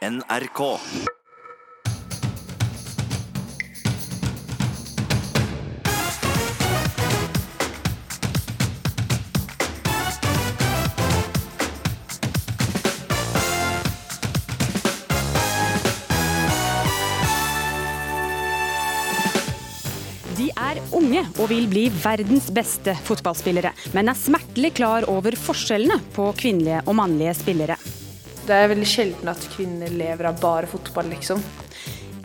NRK. De er unge og vil bli verdens beste fotballspillere, men er smertelig klar over forskjellene på kvinnelige og mannlige spillere. Det er veldig sjelden at kvinner lever av bare fotball, liksom.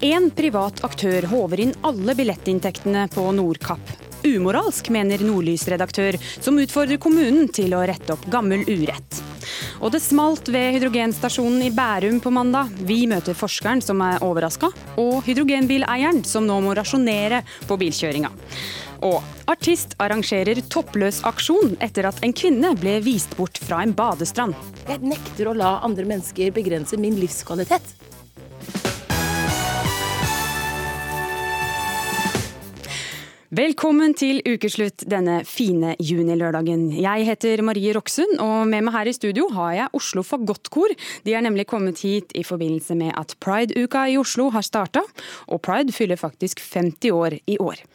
En privat aktør håver inn alle billettinntektene på Nordkapp. Umoralsk, mener Nordlys-redaktør, som utfordrer kommunen til å rette opp gammel urett. Og det smalt ved hydrogenstasjonen i Bærum på mandag. Vi møter forskeren som er overraska, og hydrogenbileieren som nå må rasjonere på bilkjøringa. Og artist arrangerer toppløs aksjon etter at en kvinne ble vist bort fra en badestrand. Jeg nekter å la andre mennesker begrense min livskvalitet. Velkommen til ukeslutt denne fine junilørdagen. Jeg heter Marie Roksund, og med meg her i studio har jeg Oslo Fagottkor. De er nemlig kommet hit i forbindelse med at Pride-uka i Oslo har starta, og Pride fyller faktisk 50 år i år.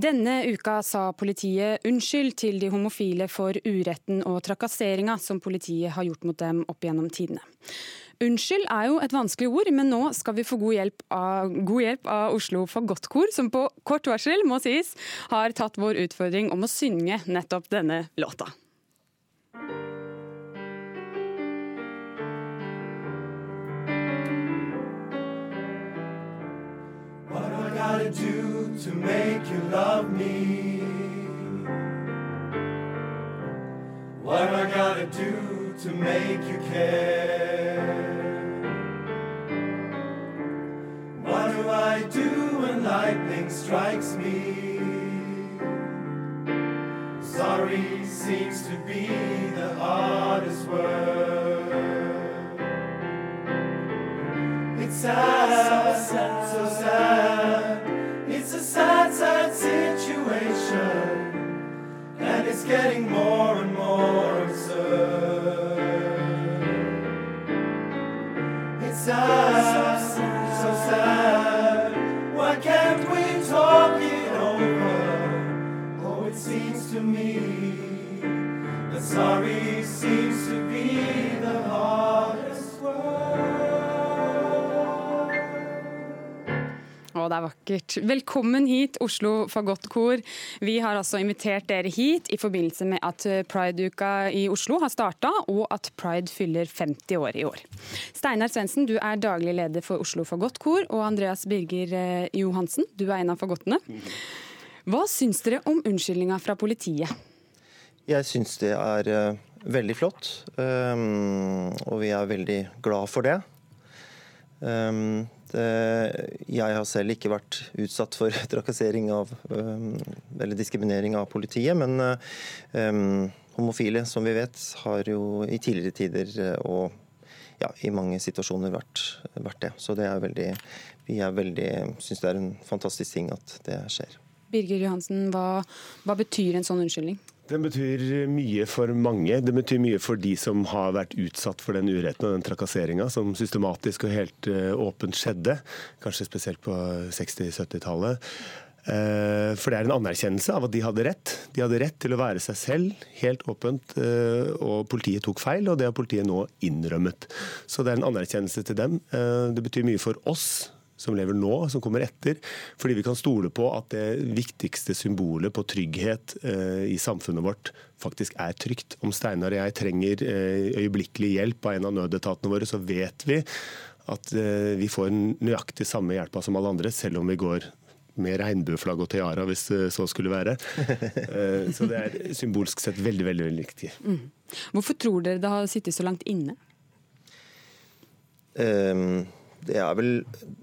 Denne uka sa politiet unnskyld til de homofile for uretten og trakasseringa som politiet har gjort mot dem opp gjennom tidene. Unnskyld er jo et vanskelig ord, men nå skal vi få god hjelp av, god hjelp av Oslo Fagottkor, som på kort varsel, må sies, har tatt vår utfordring om å synge nettopp denne låta. What do I gotta do to make you love me? What do I gotta do to make you care? What do I do when lightning strikes me? Sorry seems to be the hardest word. It's sad, sad, so sad. Getting more and more absurd. It's sad, so sad. Why can't we talk it over? Oh, it seems to me that sorry seems to be Å, det er vakkert. Velkommen hit, Oslo Fagottkor. Vi har altså invitert dere hit i forbindelse med at Pride-uka i Oslo har starta, og at Pride fyller 50 år i år. Steinar Svendsen, du er daglig leder for Oslo Fagottkor, og Andreas Birger eh, Johansen, du er en av fagottene. Hva syns dere om unnskyldninga fra politiet? Jeg syns det er eh, veldig flott, um, og vi er veldig glad for det. Det. Jeg har selv ikke vært utsatt for trakassering av, um, eller diskriminering av politiet, men um, homofile, som vi vet, har jo i tidligere tider eh, og ja, i mange situasjoner vært, vært det. Så det er veldig, vi er veldig, syns det er en fantastisk ting at det skjer. Birger Johansen, hva, hva betyr en sånn unnskyldning? Den betyr mye for mange. Det betyr mye for de som har vært utsatt for den uretten og den trakasseringa som systematisk og helt uh, åpent skjedde. Kanskje spesielt på 60-70-tallet. Uh, for det er en anerkjennelse av at de hadde rett. De hadde rett til å være seg selv, helt åpent. Uh, og politiet tok feil, og det har politiet nå innrømmet. Så det er en anerkjennelse til dem. det betyr mye for oss som lever nå, som kommer etter. Fordi vi kan stole på at det viktigste symbolet på trygghet eh, i samfunnet vårt faktisk er trygt. Om Steinar og jeg trenger eh, øyeblikkelig hjelp av en av nødetatene våre, så vet vi at eh, vi får nøyaktig samme hjelpa som alle andre, selv om vi går med regnbueflagg og tiara, hvis det så skulle være. Eh, så det er symbolsk sett veldig, veldig, veldig viktig. Mm. Hvorfor tror dere det har sittet så langt inne? Um det er vel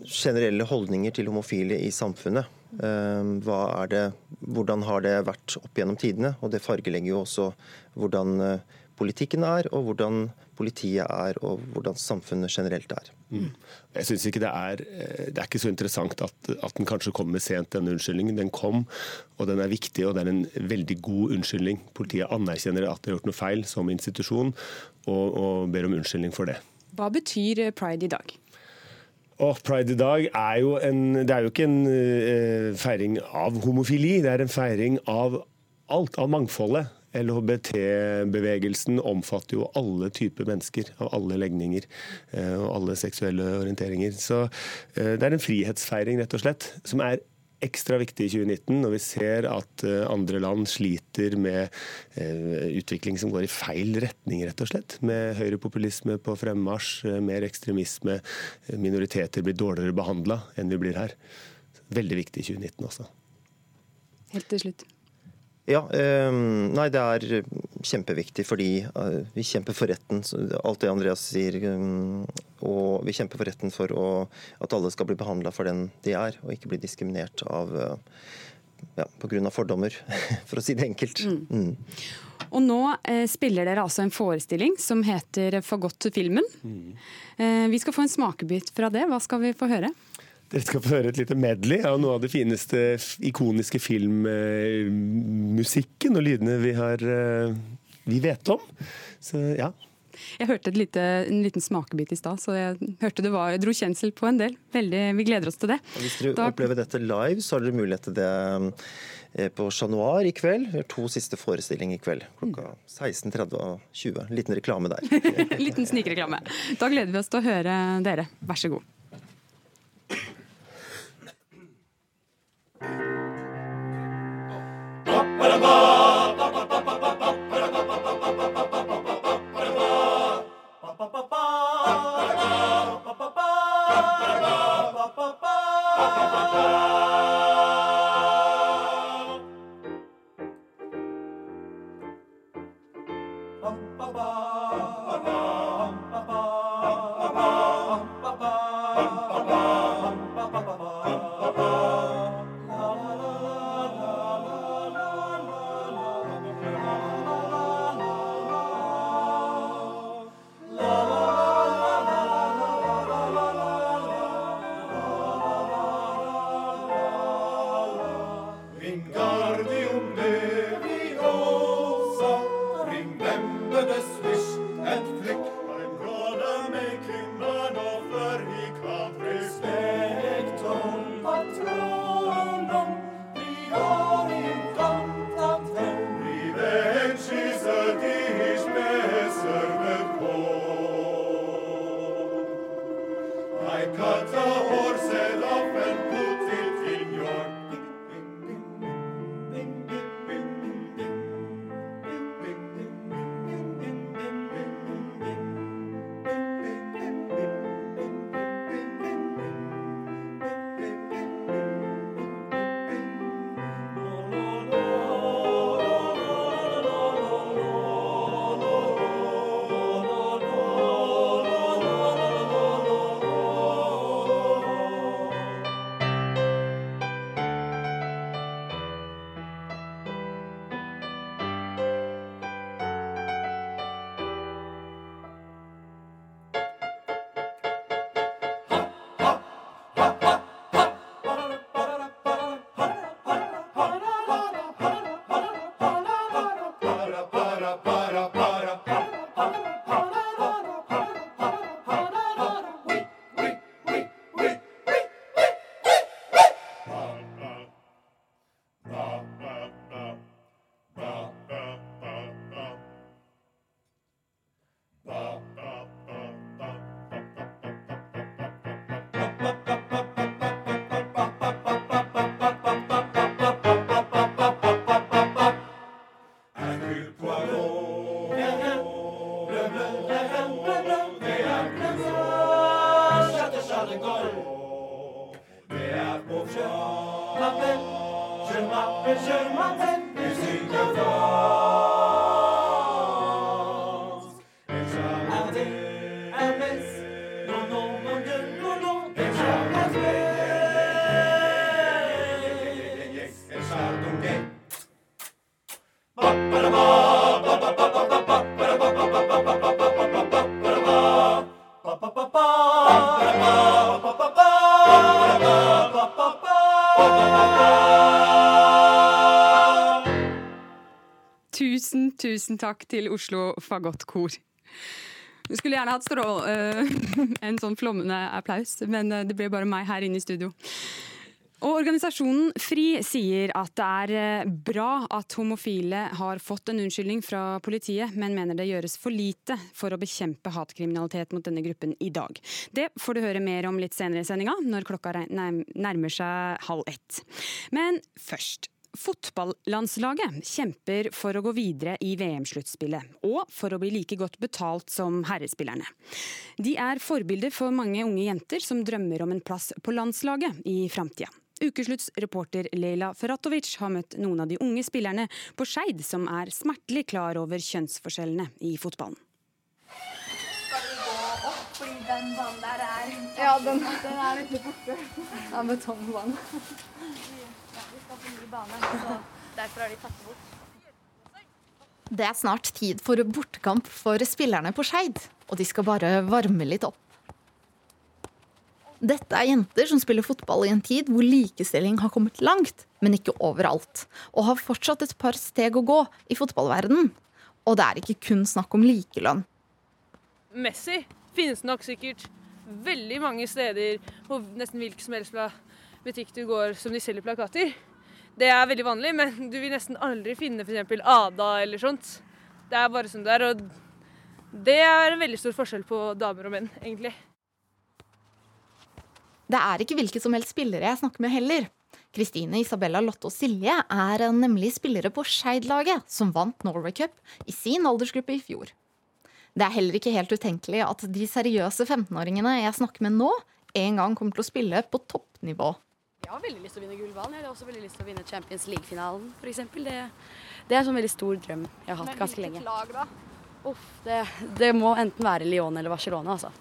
generelle holdninger til homofile i samfunnet. Hva er det, hvordan har det vært opp gjennom tidene? Og det fargelegger jo også hvordan politikken er, og hvordan politiet er, og hvordan samfunnet generelt er. Mm. Jeg synes ikke Det er det er ikke så interessant at, at den kanskje kommer sent, denne unnskyldningen. Den kom, og den er viktig, og det er en veldig god unnskyldning. Politiet anerkjenner at de har gjort noe feil som institusjon, og, og ber om unnskyldning for det. Hva betyr pride i dag? Og Pride i dag er jo, en, det er jo ikke en uh, feiring av homofili, det er en feiring av alt, av mangfoldet. LHBT-bevegelsen omfatter jo alle typer mennesker, av alle legninger uh, og alle seksuelle orienteringer. Så uh, det er en frihetsfeiring, rett og slett, som er ekstra viktig i 2019 når vi ser at eh, andre land sliter med eh, utvikling som går i feil retning, rett og slett. Med høyrepopulisme på fremmarsj, eh, mer ekstremisme. Minoriteter blir dårligere behandla enn vi blir her. Veldig viktig i 2019 også. Helt til slutt. Ja, eh, nei det er kjempeviktig fordi eh, vi kjemper for retten, alt det Andreas sier. Um, og vi kjemper for retten for å, at alle skal bli behandla for den de er, og ikke bli diskriminert av uh, ja, pga. fordommer, for å si det enkelt. Mm. Mm. Og nå eh, spiller dere altså en forestilling som heter For godt til filmen. Mm. Eh, vi skal få en smakebit fra det. Hva skal vi få høre? Dere skal få høre et lite medley av noe av det fineste ikoniske filmmusikken og lydene vi, har, eh, vi vet om. Så ja. Jeg hørte lite, en liten smakebit i stad, så jeg hørte det var, dro kjensel på en del. Veldig, vi gleder oss til det. Og hvis dere da, opplever dette live, så har dere mulighet til det eh, på Chat Noir i kveld. Vi har to siste forestillinger i kveld. Klokka 16.30 og 20. Liten reklame der. liten snikreklame. Da gleder vi oss til å høre dere. Vær så god. Tusen, tusen takk til Oslo Fagottkor. Du skulle gjerne hatt strål, uh, en sånn flommende applaus, men uh, det ble bare meg her inne i studio. Og Organisasjonen FRI sier at det er eh, bra at homofile har fått en unnskyldning fra politiet, men mener det gjøres for lite for å bekjempe hatkriminalitet mot denne gruppen i dag. Det får du høre mer om litt senere i sendinga, når klokka nærmer seg halv ett. Men først. Fotballandslaget kjemper for å gå videre i VM-sluttspillet, og for å bli like godt betalt som herrespillerne. De er forbilder for mange unge jenter som drømmer om en plass på landslaget i framtida. Ukeslutts reporter Leila Ferratovic har møtt noen av de unge spillerne på Skeid som er smertelig klar over kjønnsforskjellene i fotballen. Skal vi gå opp, fordi den banen der er Ja, den, den er litt borte. Det er betongbane. Det. Det er snart tid for bortekamp for spillerne på Skeid, og de skal bare varme litt opp. Dette er jenter som spiller fotball i en tid hvor likestilling har kommet langt, men ikke overalt, og har fortsatt et par steg å gå i fotballverdenen. Og det er ikke kun snakk om likelønn. Messi finnes nok sikkert veldig mange steder på nesten hvilken som helst butikk du går som de selger plakater. Det er veldig vanlig, men du vil nesten aldri finne f.eks. Ada eller sånt. Det er bare sånn det er, og det er en veldig stor forskjell på damer og menn, egentlig. Det er ikke hvilke som helst spillere jeg snakker med heller. Kristine, Isabella, Lotte og Silje er nemlig spillere på Skeid-laget, som vant Norway Cup i sin aldersgruppe i fjor. Det er heller ikke helt utenkelig at de seriøse 15-åringene jeg snakker med nå, en gang kommer til å spille på toppnivå. Jeg har veldig lyst til å vinne gullballen. Jeg har også veldig lyst til å vinne Champions League-finalen, f.eks. Det, det er en sånn veldig stor drøm jeg har hatt ganske lenge. lag, da? Uff, det, det må enten være Lyon eller Barcelona, altså.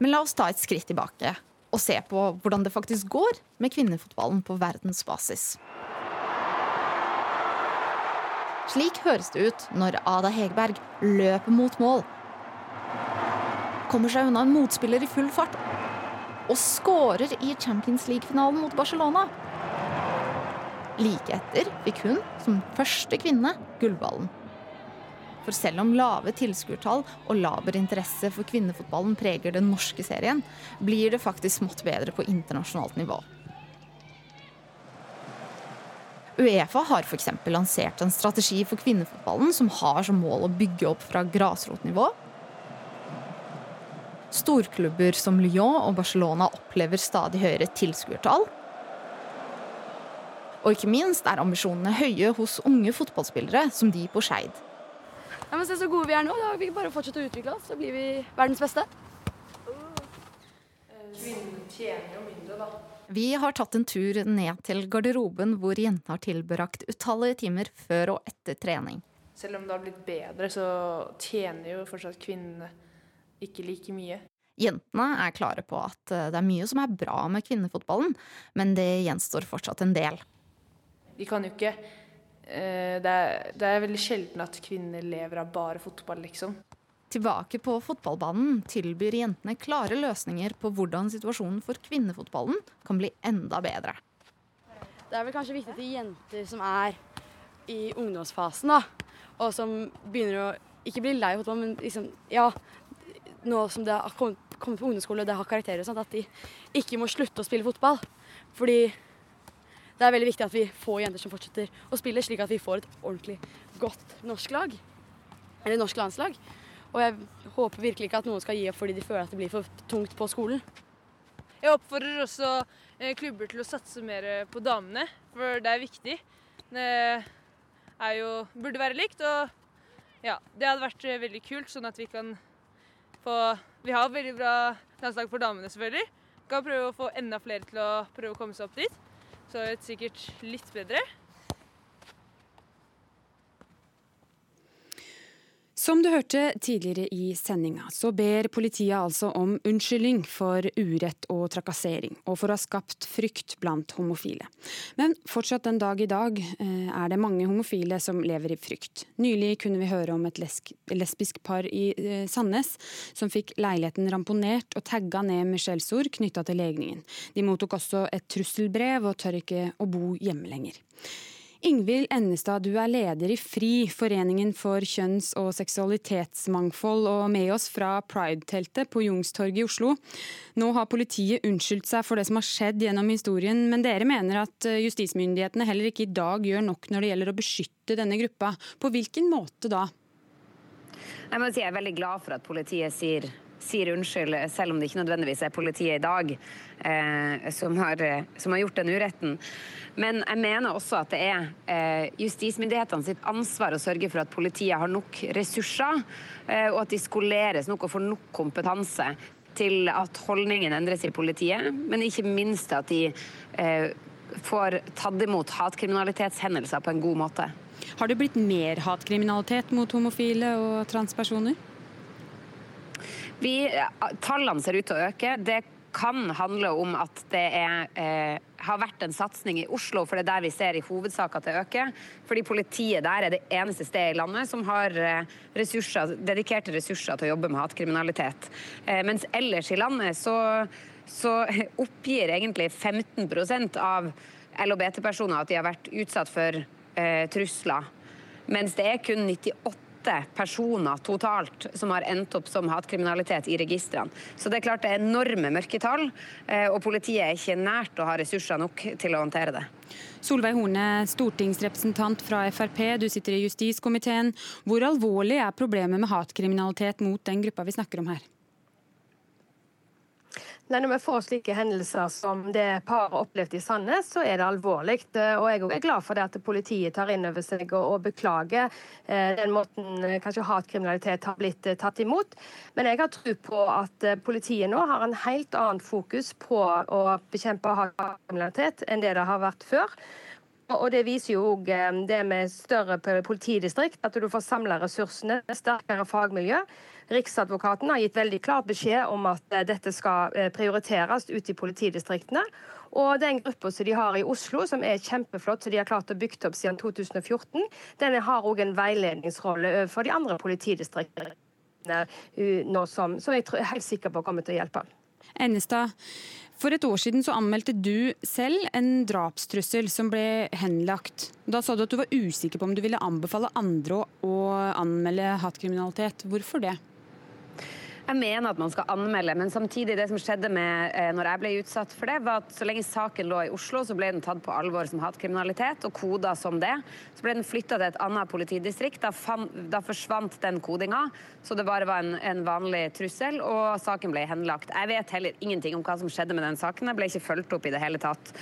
Men la oss ta et skritt tilbake og se på hvordan det faktisk går med kvinnefotballen på verdensbasis. Slik høres det ut når Ada Hegerberg løper mot mål. Kommer seg unna en motspiller i full fart og skårer i Champions League-finalen mot Barcelona. Like etter fikk hun, som første kvinne, gullballen. For selv om lave tilskuertall og laber interesse for kvinnefotballen preger den norske serien, blir det faktisk smått bedre på internasjonalt nivå. Uefa har f.eks. lansert en strategi for kvinnefotballen som har som mål å bygge opp fra grasrotnivå. Storklubber som Lyon og Barcelona opplever stadig høyere tilskuertall. Og ikke minst er ambisjonene høye hos unge fotballspillere som de på Skeid. Ja, men se så gode vi er nå. Da vi bare fortsette å utvikle oss, så blir vi verdens beste. Kvinnen tjener jo mindre, da. Vi har tatt en tur ned til garderoben hvor jentene har tilbrakt utallige timer før og etter trening. Selv om det har blitt bedre, så tjener jo fortsatt kvinnene ikke like mye. Jentene er klare på at eh, det er mye som er bra med kvinnefotballen, men det gjenstår fortsatt en del. De kan jo ikke eh, det, er, det er veldig sjelden at kvinner lever av bare fotball, liksom. Tilbake på fotballbanen tilbyr jentene klare løsninger på hvordan situasjonen for kvinnefotballen kan bli enda bedre. Det er vel kanskje viktig til jenter som er i ungdomsfasen, da. Og som begynner å ikke bli lei fotball, men liksom Ja, nå som det har kommet, på ungdomsskole og det har karakterer og sånt, at de ikke må slutte å spille fotball. Fordi det er veldig viktig at vi får jenter som fortsetter å spille, slik at vi får et ordentlig godt norsk lag. Eller norsk landslag. Og jeg håper virkelig ikke at noen skal gi opp fordi de føler at det blir for tungt på skolen. Jeg oppfordrer også eh, klubber til å satse mer på damene, for det er viktig. Det er jo, burde være likt, og ja, det hadde vært eh, veldig kult, sånn at vi kan få Vi har veldig bra landslag for damene, selvfølgelig. Kan prøve å få enda flere til å prøve å komme seg opp dit. Så er sikkert litt bedre. Som du hørte tidligere i sendinga, så ber politiet altså om unnskyldning for urett og trakassering, og for å ha skapt frykt blant homofile. Men fortsatt den dag i dag eh, er det mange homofile som lever i frykt. Nylig kunne vi høre om et lesbisk par i eh, Sandnes som fikk leiligheten ramponert og tagga ned med skjellsord knytta til legningen. De mottok også et trusselbrev og tør ikke å bo hjemme lenger. Ingvild Ennestad, du er leder i FRI, Foreningen for kjønns- og seksualitetsmangfold, og med oss fra Pride-teltet på Jungstorget i Oslo. Nå har politiet unnskyldt seg for det som har skjedd gjennom historien, men dere mener at eh, justismyndighetene heller ikke i dag gjør nok når det gjelder å beskytte denne gruppa. På hvilken måte da? Jeg må si jeg er veldig glad for at politiet sier, sier unnskyld, selv om det ikke nødvendigvis er politiet i dag eh, som, har, som, har, gjort den uretten. Men jeg mener også at det er eh, justismyndighetene sitt ansvar å sørge for at politiet har nok ressurser, eh, og at de skoleres nok og får nok kompetanse til at holdningen endres i politiet, men ikke minst at de eh, får tatt imot hatkriminalitetshendelser på en god måte. Har det blitt mer hatkriminalitet mot homofile og transpersoner? Vi, tallene ser ut til å øke. Det kan handle om at det er, eh, har vært en satsing i Oslo, for det er der vi ser i hovedsak at det øker. Fordi politiet der er det eneste stedet i landet som har eh, ressurser, dedikerte ressurser til å jobbe med hatkriminalitet. Eh, mens ellers i landet så, så oppgir egentlig 15% av LHBT-personer at de har vært utsatt for eh, trusler. Mens det er kun 98 personer totalt som har endt opp som hatkriminalitet i registrene. Så det er klart det er enorme mørketall, eh, og politiet er ikke nært å ha ressurser nok til å håndtere det. Solveig Horne, stortingsrepresentant fra Frp, du sitter i justiskomiteen. Hvor alvorlig er problemet med hatkriminalitet mot den gruppa vi snakker om her? Nei, når vi får slike hendelser som det paret opplevde i Sandnes, så er det alvorlig. Og jeg er glad for det at politiet tar inn over seg og, og beklager eh, den måten eh, kanskje hatkriminalitet har blitt eh, tatt imot. Men jeg har tro på at eh, politiet nå har en helt annen fokus på å bekjempe hatkriminalitet enn det det har vært før. Og Det viser jo òg eh, det med større politidistrikt, at du får samla ressursene, sterkere fagmiljø. Riksadvokaten har gitt veldig klart beskjed om at eh, dette skal eh, prioriteres ute i politidistriktene. Og den gruppa som de har i Oslo, som er kjempeflott, som de har klart å bygge opp siden 2014, den har òg en veiledningsrolle for de andre politidistriktene nå som, som jeg er helt sikker på kommer til å hjelpe. Ennestad, for et år siden så anmeldte du selv en drapstrussel som ble henlagt. Da sa du at du var usikker på om du ville anbefale andre å anmelde hatkriminalitet. Hvorfor det? Jeg mener at man skal anmelde, men samtidig det som skjedde med eh, når jeg ble utsatt for det, var at så lenge saken lå i Oslo, så ble den tatt på alvor som hatkriminalitet og koda som det. Så ble den flytta til et annet politidistrikt. Da, fan, da, forsvant den kodinga, så det bare var en, en, vanlig trussel, og saken ble henlagt. Jeg vet heller ingenting om hva som skjedde med den saken. Jeg ble ikke fulgt opp i det hele tatt.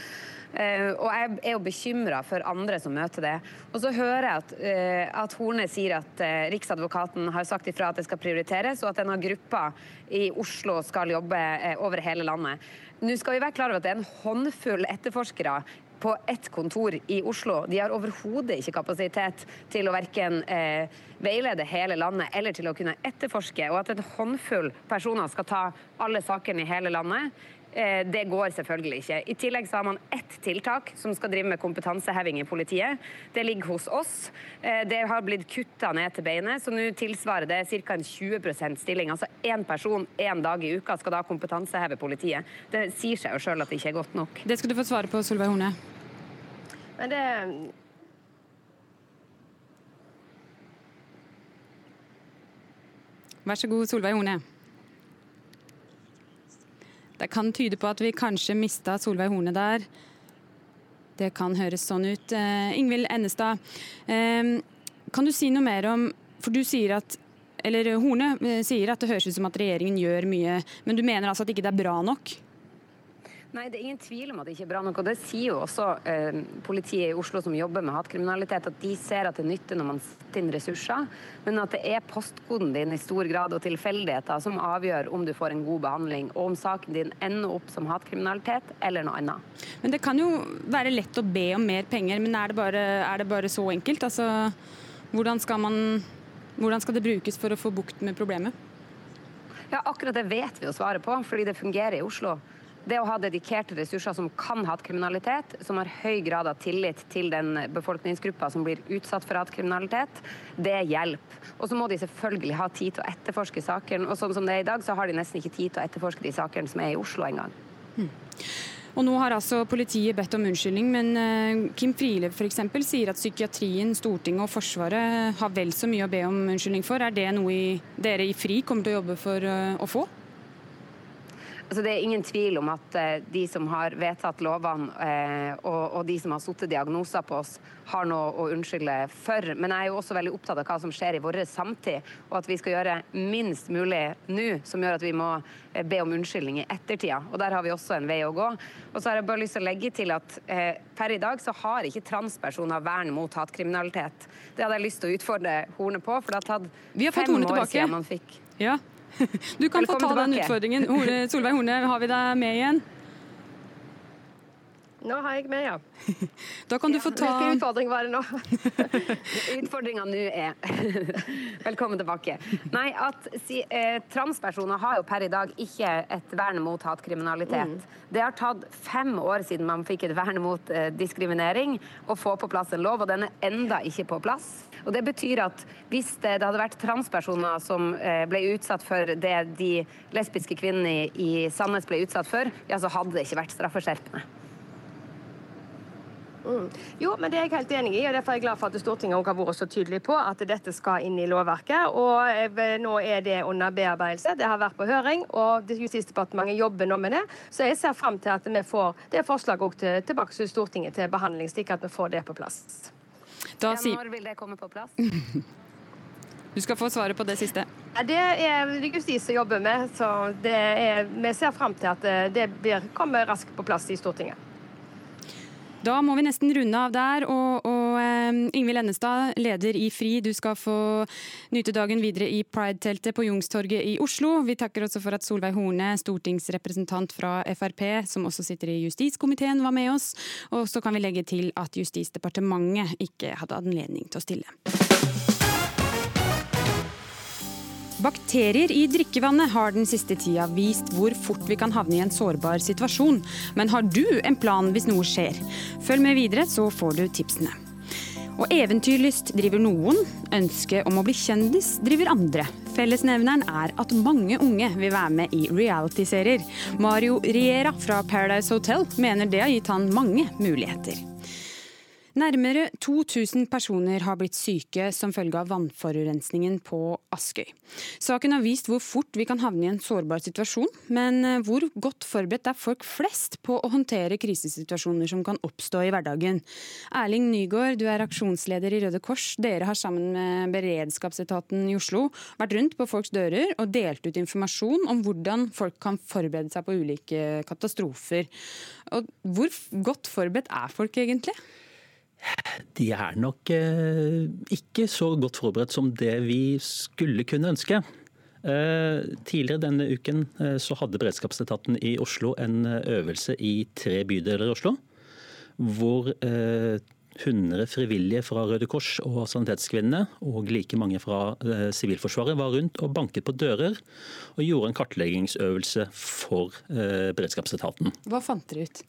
Uh, og jeg er jo bekymra for andre som møter det. Og så hører jeg at, uh, at Horne sier at uh, Riksadvokaten har sagt ifra at det skal prioriteres, og at denne gruppa i Oslo skal jobbe over hele landet. Nå skal vi være klar over at det er en håndfull etterforskere på ett kontor i Oslo. De har overhodet ikke kapasitet til å verken eh, veilede hele landet eller til å kunne etterforske. Og at en håndfull personer skal ta alle sakene i hele landet, Eh, det går selvfølgelig ikke. I tillegg så har man ett tiltak som skal drive med kompetanseheving i politiet. Det ligger hos oss. Eh, det har blitt kutta ned til beinet, så nå tilsvarer det ca. en 20% stilling. Altså én person én dag i uka skal da kompetanseheve politiet. Det sier seg jo sjøl at det ikke er godt nok. Det skal du få svare på, Solveig Horne. Men det Vær så god, Solveig Horne. Det kan tyde på at vi kanskje mista Solveig Horne der. Det kan høres sånn ut. Uh, Ingvild Ennestad, uh, kan du si noe mer om For du sier at eller Horne uh, sier at det høres ut som at regjeringen gjør mye, men du mener altså at ikke det er bra nok? Nei, Det er ingen tvil om at det ikke er bra nok. og Det sier jo også eh, politiet i Oslo som jobber med hatkriminalitet, at de ser at det nytter når man setter inn ressurser, men at det er postkoden din i stor grad og tilfeldigheter som avgjør om du får en god behandling, og om saken din ender opp som hatkriminalitet eller noe annet. Men Det kan jo være lett å be om mer penger, men er det bare, er det bare så enkelt? Altså, hvordan skal, man, hvordan skal det brukes for å få bukt med problemet? Ja, Akkurat det vet vi å svare på, fordi det fungerer i Oslo. Det å ha dedikerte ressurser som kan hatkriminalitet, som har høy grad av tillit til den befolkningsgruppa som blir utsatt for hatkriminalitet, det hjelper. Og så må de selvfølgelig ha tid til å etterforske sakene. Og sånn som det er i dag, så har de nesten ikke tid til å etterforske de sakene som er i Oslo engang. Hmm. Og nå har altså politiet bedt om unnskyldning, men eh, Kim Friele f.eks. sier at psykiatrien, Stortinget og Forsvaret har vel så mye å be om unnskyldning for. Er det noe dere i FRI kommer til å jobbe for eh, å få? Altså, det er ingen tvil om at eh, de som har vedtatt lovene eh, og, og, de som har satt diagnoser på oss, har noe å unnskylde for. Men jeg er jo også veldig opptatt av hva som skjer i vår samtid, og at vi skal gjøre minst mulig nå som gjør at vi må eh, be om unnskyldning i ettertida. Og der har vi også en vei å gå. Og så har jeg bare lyst til å legge til at eh, per i dag så har ikke transpersoner vern mot hatkriminalitet. Det hadde jeg lyst til å utfordre Horne på, for det har tatt fem år siden man fikk ja. Du kan få ta den utfordringen. Solveig Horne, har vi deg med igjen? Nå har jeg med, ja. Da kan du få ta Hvilken utfordring var det nå? Utfordringa nå er Velkommen tilbake. Nei, at si, eh, Transpersoner har jo per i dag ikke et vern mot hatkriminalitet. Mm. Det har tatt fem år siden man fikk et vern mot eh, diskriminering å få på plass en lov, og den er enda ikke på plass. Og det betyr at hvis det, det hadde vært transpersoner som eh, ble utsatt for det de lesbiske kvinnene i, i Sandnes ble utsatt for, ja, så hadde det ikke vært straffeskjerpende. Mm. Jo, men det er jeg helt enig i, og derfor er jeg glad for at Stortinget har vært så tydelig på at dette skal inn i lovverket. og eh, Nå er det under bearbeidelse. Det har vært på høring, og Justisdepartementet jobber nå med det. Så jeg ser fram til at vi får det forslaget til, tilbake til Stortinget til behandling, slik at vi får det på plass. Da ja, når vil det komme på plass? Du skal få svaret på det siste. Ja, det er det justis som jobber med, så er, vi ser fram til at eh, det blir, kommer raskt på plass i Stortinget. Da må vi nesten runde av der. Og, og Ingvild Ennestad, leder i FRI, du skal få nyte dagen videre i Pride-teltet på Jungstorget i Oslo. Vi takker også for at Solveig Horne, stortingsrepresentant fra Frp, som også sitter i justiskomiteen, var med oss. Og så kan vi legge til at Justisdepartementet ikke hadde anledning til å stille. Bakterier i drikkevannet har den siste tida vist hvor fort vi kan havne i en sårbar situasjon. Men har du en plan hvis noe skjer? Følg med videre, så får du tipsene. Og eventyrlyst driver noen, ønsket om å bli kjendis driver andre. Fellesnevneren er at mange unge vil være med i realityserier. Mario Riera fra Paradise Hotel mener det har gitt han mange muligheter. Nærmere 2000 personer har blitt syke som følge av vannforurensningen på Askøy. Saken har vist hvor fort vi kan havne i en sårbar situasjon, men eh, hvor godt forberedt er folk flest på å håndtere krisesituasjoner som kan oppstå i hverdagen? Erling Nygaard, du er aksjonsleder i Røde Kors. Dere har sammen med beredskapsetaten i Oslo vært rundt på folks dører og delt ut informasjon om hvordan folk kan forberede seg på ulike katastrofer. Og hvor godt forberedt er folk egentlig? De er nok eh, ikke så godt forberedt som det vi skulle kunne ønske. Eh, tidligere denne uken eh, så hadde beredskapsetaten i Oslo en øvelse i tre bydeler i Oslo. Hvor 100 frivillige fra Røde Kors og Sanitetskvinnene og like mange fra Sivilforsvaret var rundt og banket på dører og gjorde en kartleggingsøvelse for beredskapsetaten. Hva fant dere ut?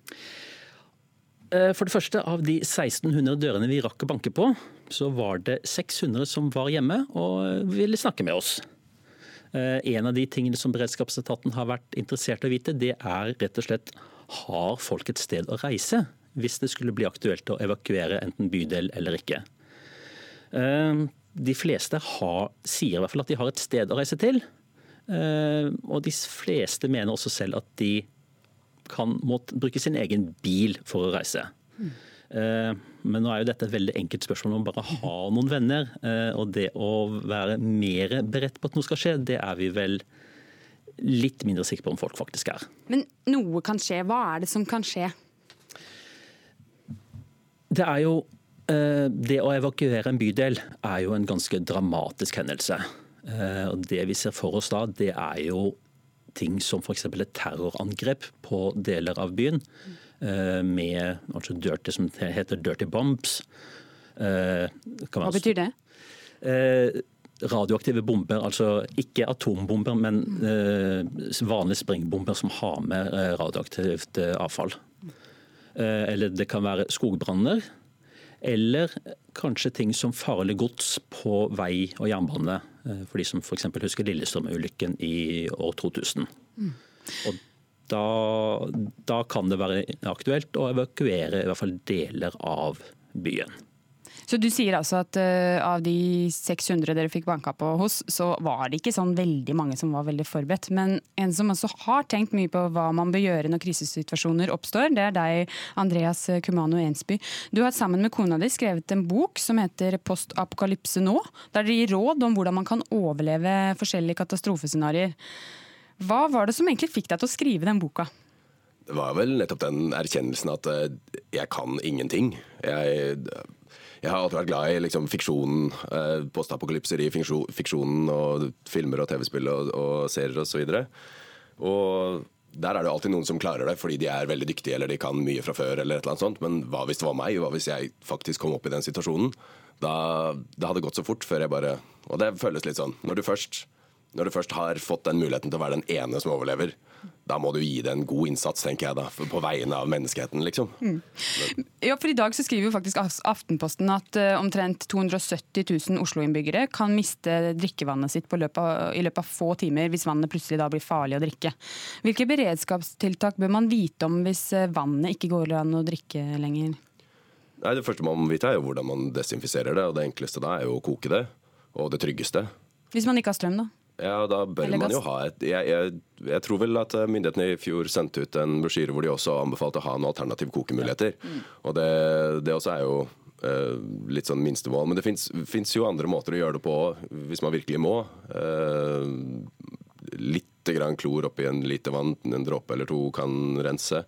Eh, for det første, av de 1600 dørene vi rakk å banke på, så var det 600 som var hjemme og ville snakke med oss. Eh, en av de tingene som beredskapsetaten har vært interessert i å vite, det er rett og slett har folk et sted å reise hvis det skulle bli aktuelt å evakuere enten bydel eller ikke. Eh, de fleste har, sier i hvert fall at de har et sted å reise til. Og de fleste mener også selv at de kan måtte bruke sin egen bil for å reise. Mm. Men nå er jo dette et veldig enkelt spørsmål om bare å ha noen venner. Eh, og det å være mer beredt på at noe skal skje, det er vi vel litt mindre sikre på om folk faktisk er. Men noe kan skje. Hva er det som kan skje? Det er jo Det å evakuere en bydel er jo en ganske dramatisk hendelse. Og Det vi ser for oss da, det er jo ting som f.eks. et terrorangrep på deler av byen. Eh, med altså dirty, som heter dirty bombs. Eh, Hva betyr det? Eh, radioaktive bomber, altså ikke atombomber, men vanlige springbomber som har med radioaktivt avfall. Eller det kan være skogbranner. Eller kanskje ting som farlig gods på vei og jernbane. Eh, for de som f.eks. husker Lillestrøm-ulykken i år 2000. Mm. Og da, da kan det være aktuelt å evakuere i hvert fall deler av byen. Så du sier altså at uh, av de 600 dere fikk banka på hos, så var det ikke sånn veldig mange som var veldig forberedt. Men en som også har tenkt mye på hva man bør gjøre når krisesituasjoner oppstår, det er deg, Andreas Kumano Ensby. Du har sammen med kona di skrevet en bok som heter 'Postapokalypse nå', der dere gir råd om hvordan man kan overleve forskjellige katastrofescenarioer. Hva var det som egentlig fikk deg til å skrive den boka? Det var vel nettopp den erkjennelsen at eh, jeg kan ingenting. Jeg jeg har alltid vært glad i liksom, fiksjonen, eh, postapokalypser i fiksjonen og filmer og TV-spill og, og serier osv. Og, og der er det alltid noen som klarer det fordi de er veldig dyktige eller de kan mye fra før. eller et eller annet sånt, Men hva hvis det var meg? Hva hvis jeg faktisk kom opp i den situasjonen? Da, det hadde gått så fort før jeg bare Og det føles litt sånn. Når du først, når du først har fått den muligheten til å være den ene som overlever, da må du gi det en god innsats, tenker jeg da, på vegne av menneskeheten, liksom. Mm. Ja, for I dag så skriver jo faktisk Aftenposten at uh, omtrent 270 000 Oslo-innbyggere kan miste drikkevannet sitt løpet av, i løpet av få timer hvis vannet plutselig da blir farlig å drikke. Hvilke beredskapstiltak bør man vite om hvis eh, vannet ikke går an å drikke lenger? Nei, Det første man må vite er jo hvordan man desinfiserer det. og Det enkleste da er jo å koke det. Og det tryggeste. Hvis man ikke har strøm, da? Ja, da bør man jo ha et jeg, jeg, jeg, tror vel at eh, myndighetene i fjor sendte ut en brosjyre hvor de også anbefalte å ha noen alternative kokemuligheter. Mm. Og det, det, også er jo uh, litt sånn minstemål. Men det fins jo andre måter å gjøre det på hvis man virkelig må. Uh, litt grann klor oppi en liter vann, en dråpe eller to kan rense.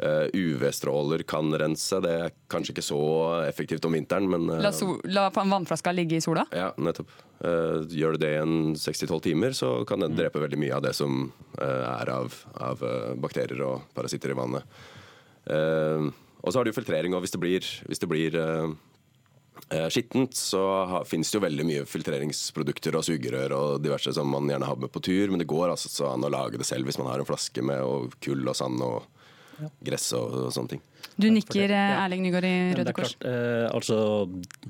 Uh, UV-stråler kan rense. Det er kanskje ikke så effektivt om vinteren, men uh, La, so la vannflaska ligge i sola? Ja, nettopp. Uh, gjør du det i en 6-12 timer, så kan den drepe veldig mye av det som er av, av bakterier og parasitter i vannet. og så har du filtrering, og hvis det blir, hvis det blir skittent, så finnes det jo veldig mye filtreringsprodukter og sugerør og diverse som man gjerne har med på tur, men det går altså an å lage det selv hvis man har en flaske med og kull og sand og gress og, og sånne ting. Du nikker, eh, Erling Nygaard i Røde Kors. Eh, altså,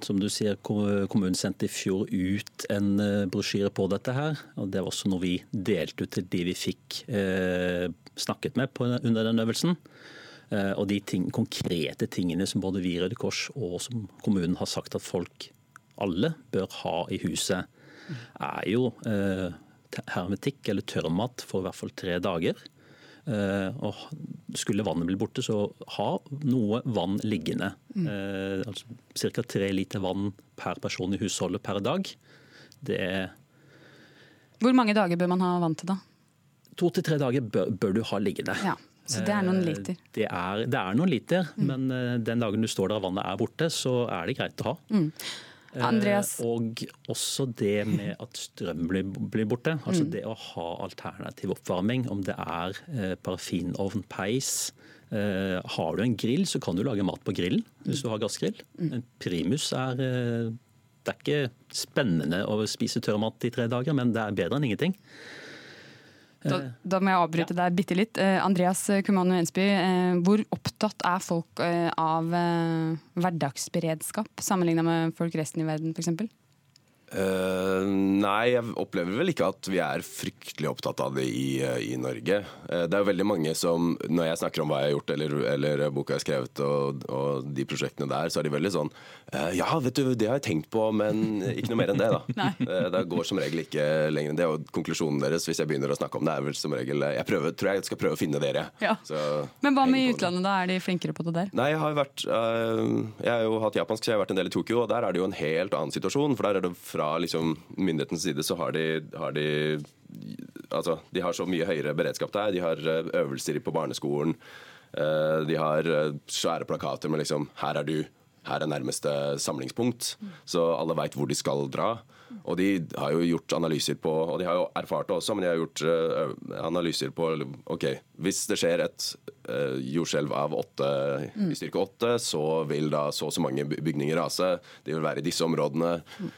som du sier, Kommunen sendte i fjor ut en eh, brosjyre på dette. her, og Det var også noe vi delte ut til de vi fikk eh, snakket med på, under den øvelsen. Eh, og de ting, konkrete tingene som både vi i Røde Kors og som kommunen har sagt at folk alle bør ha i huset, er jo eh, hermetikk eller tørrmat for i hvert fall tre dager. Eh, og skulle vannet bli borte, så ha noe vann liggende. Mm. Eh, altså Ca. tre liter vann per person i husholdet per dag. Det Hvor mange dager bør man ha vann til, da? To til tre dager bør, bør, du ha liggende. Ja, Så det er noen eh, liter? Det er, det er noen liter, mm. men den dagen du står der og vannet er borte, så er det greit å ha. Mm. Andreas? Eh, og også det med at strøm blir, blir borte. Altså mm. det å ha alternativ oppvarming, om det er eh, parafinovn, peis. Eh, har du en grill, så kan du lage mat på grillen hvis du har gassgrill. Mm. En primus er Det er ikke spennende å spise tørr mat i tre dager, men det er bedre enn ingenting. Da, da, må jeg avbryte deg bitte litt. Eh, Andreas Kumano Ensby, eh, hvor opptatt er folk eh, av hverdagsberedskap sammenlignet med folk resten i verden f.eks.? Uh, nei, jeg opplever vel ikke at vi er fryktelig opptatt av det i, uh, i Norge. Uh, det er jo veldig mange som, når jeg snakker om hva jeg har gjort eller, eller boka jeg har skrevet og, og, de prosjektene der, så er de veldig sånn Ja, vet du, det har jeg tenkt på, men ikke noe mer enn det, da. det går som regel ikke lenger enn det. Og konklusjonen deres, hvis jeg begynner å snakke om det, er vel som regel Jeg prøver, tror jeg skal prøve å finne dere. Ja. men hva med i utlandet, da? Er de flinkere på det der? Nei, jeg har vært Jeg har jo hatt japansk, så jeg har vært en del i Tokyo, og der er det jo en helt annen situasjon. for der er det fra fra liksom, myndighetens side så har de, har de altså, de har så mye høyere beredskap der. De har eh, øvelser på barneskolen. Eh, de har eh, svære plakater med liksom 'Her er du'. Her er nærmeste samlingspunkt, så alle veit hvor de skal dra. Og de har jo gjort analyser på Og de har jo erfart det også, men de har gjort uh, analyser på OK, hvis det skjer et uh, jordskjelv av åtte mm. i styrke åtte, så vil da så og så mange bygninger rase. De vil være i disse områdene.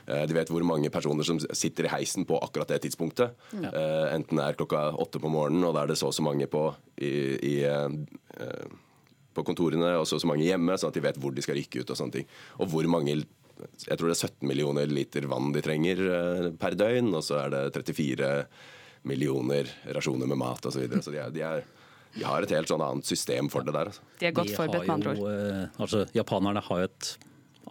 Uh, de vet hvor mange personer som sitter i heisen på akkurat det tidspunktet. Mm. enten det er klokka åtte på morgenen, og da er det så og så mange på i, i på kontorene og så, og så mange hjemme, sånn at de vet hvor de skal rykke ut. Og sånne ting. Og hvor mange jeg tror det er 17 millioner liter vann de trenger eh, per døgn, og så er det 34 millioner rasjoner med mat osv. Så, videre. så de er, de er de har et helt sånn annet system for det der. Altså. De er godt forberedt, med andre ord. eh, Altså, japanerne har jo et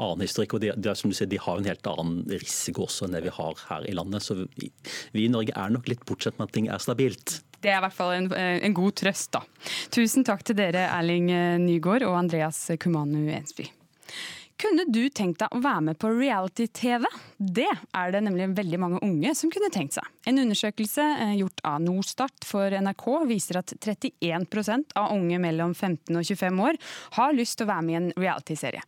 annen historikk, og de, de, er, som du sier, de har en helt annen risiko også enn det vi har her i landet. Så vi, vi i Norge er nok litt bortsett med at ting er stabilt. Det er i hvert fall en, eh, en god trøst, da. Tusen takk til dere, Erling Nygaard og Andreas Kumanu Ensby. Kunne du tenkt deg å være med på reality-TV? Det er det nemlig veldig mange unge som kunne tenkt seg. En undersøkelse eh, gjort av Norstat for NRK viser at 31% av unge mellom 15 og 25 år har lyst til å være med i en reality-serie.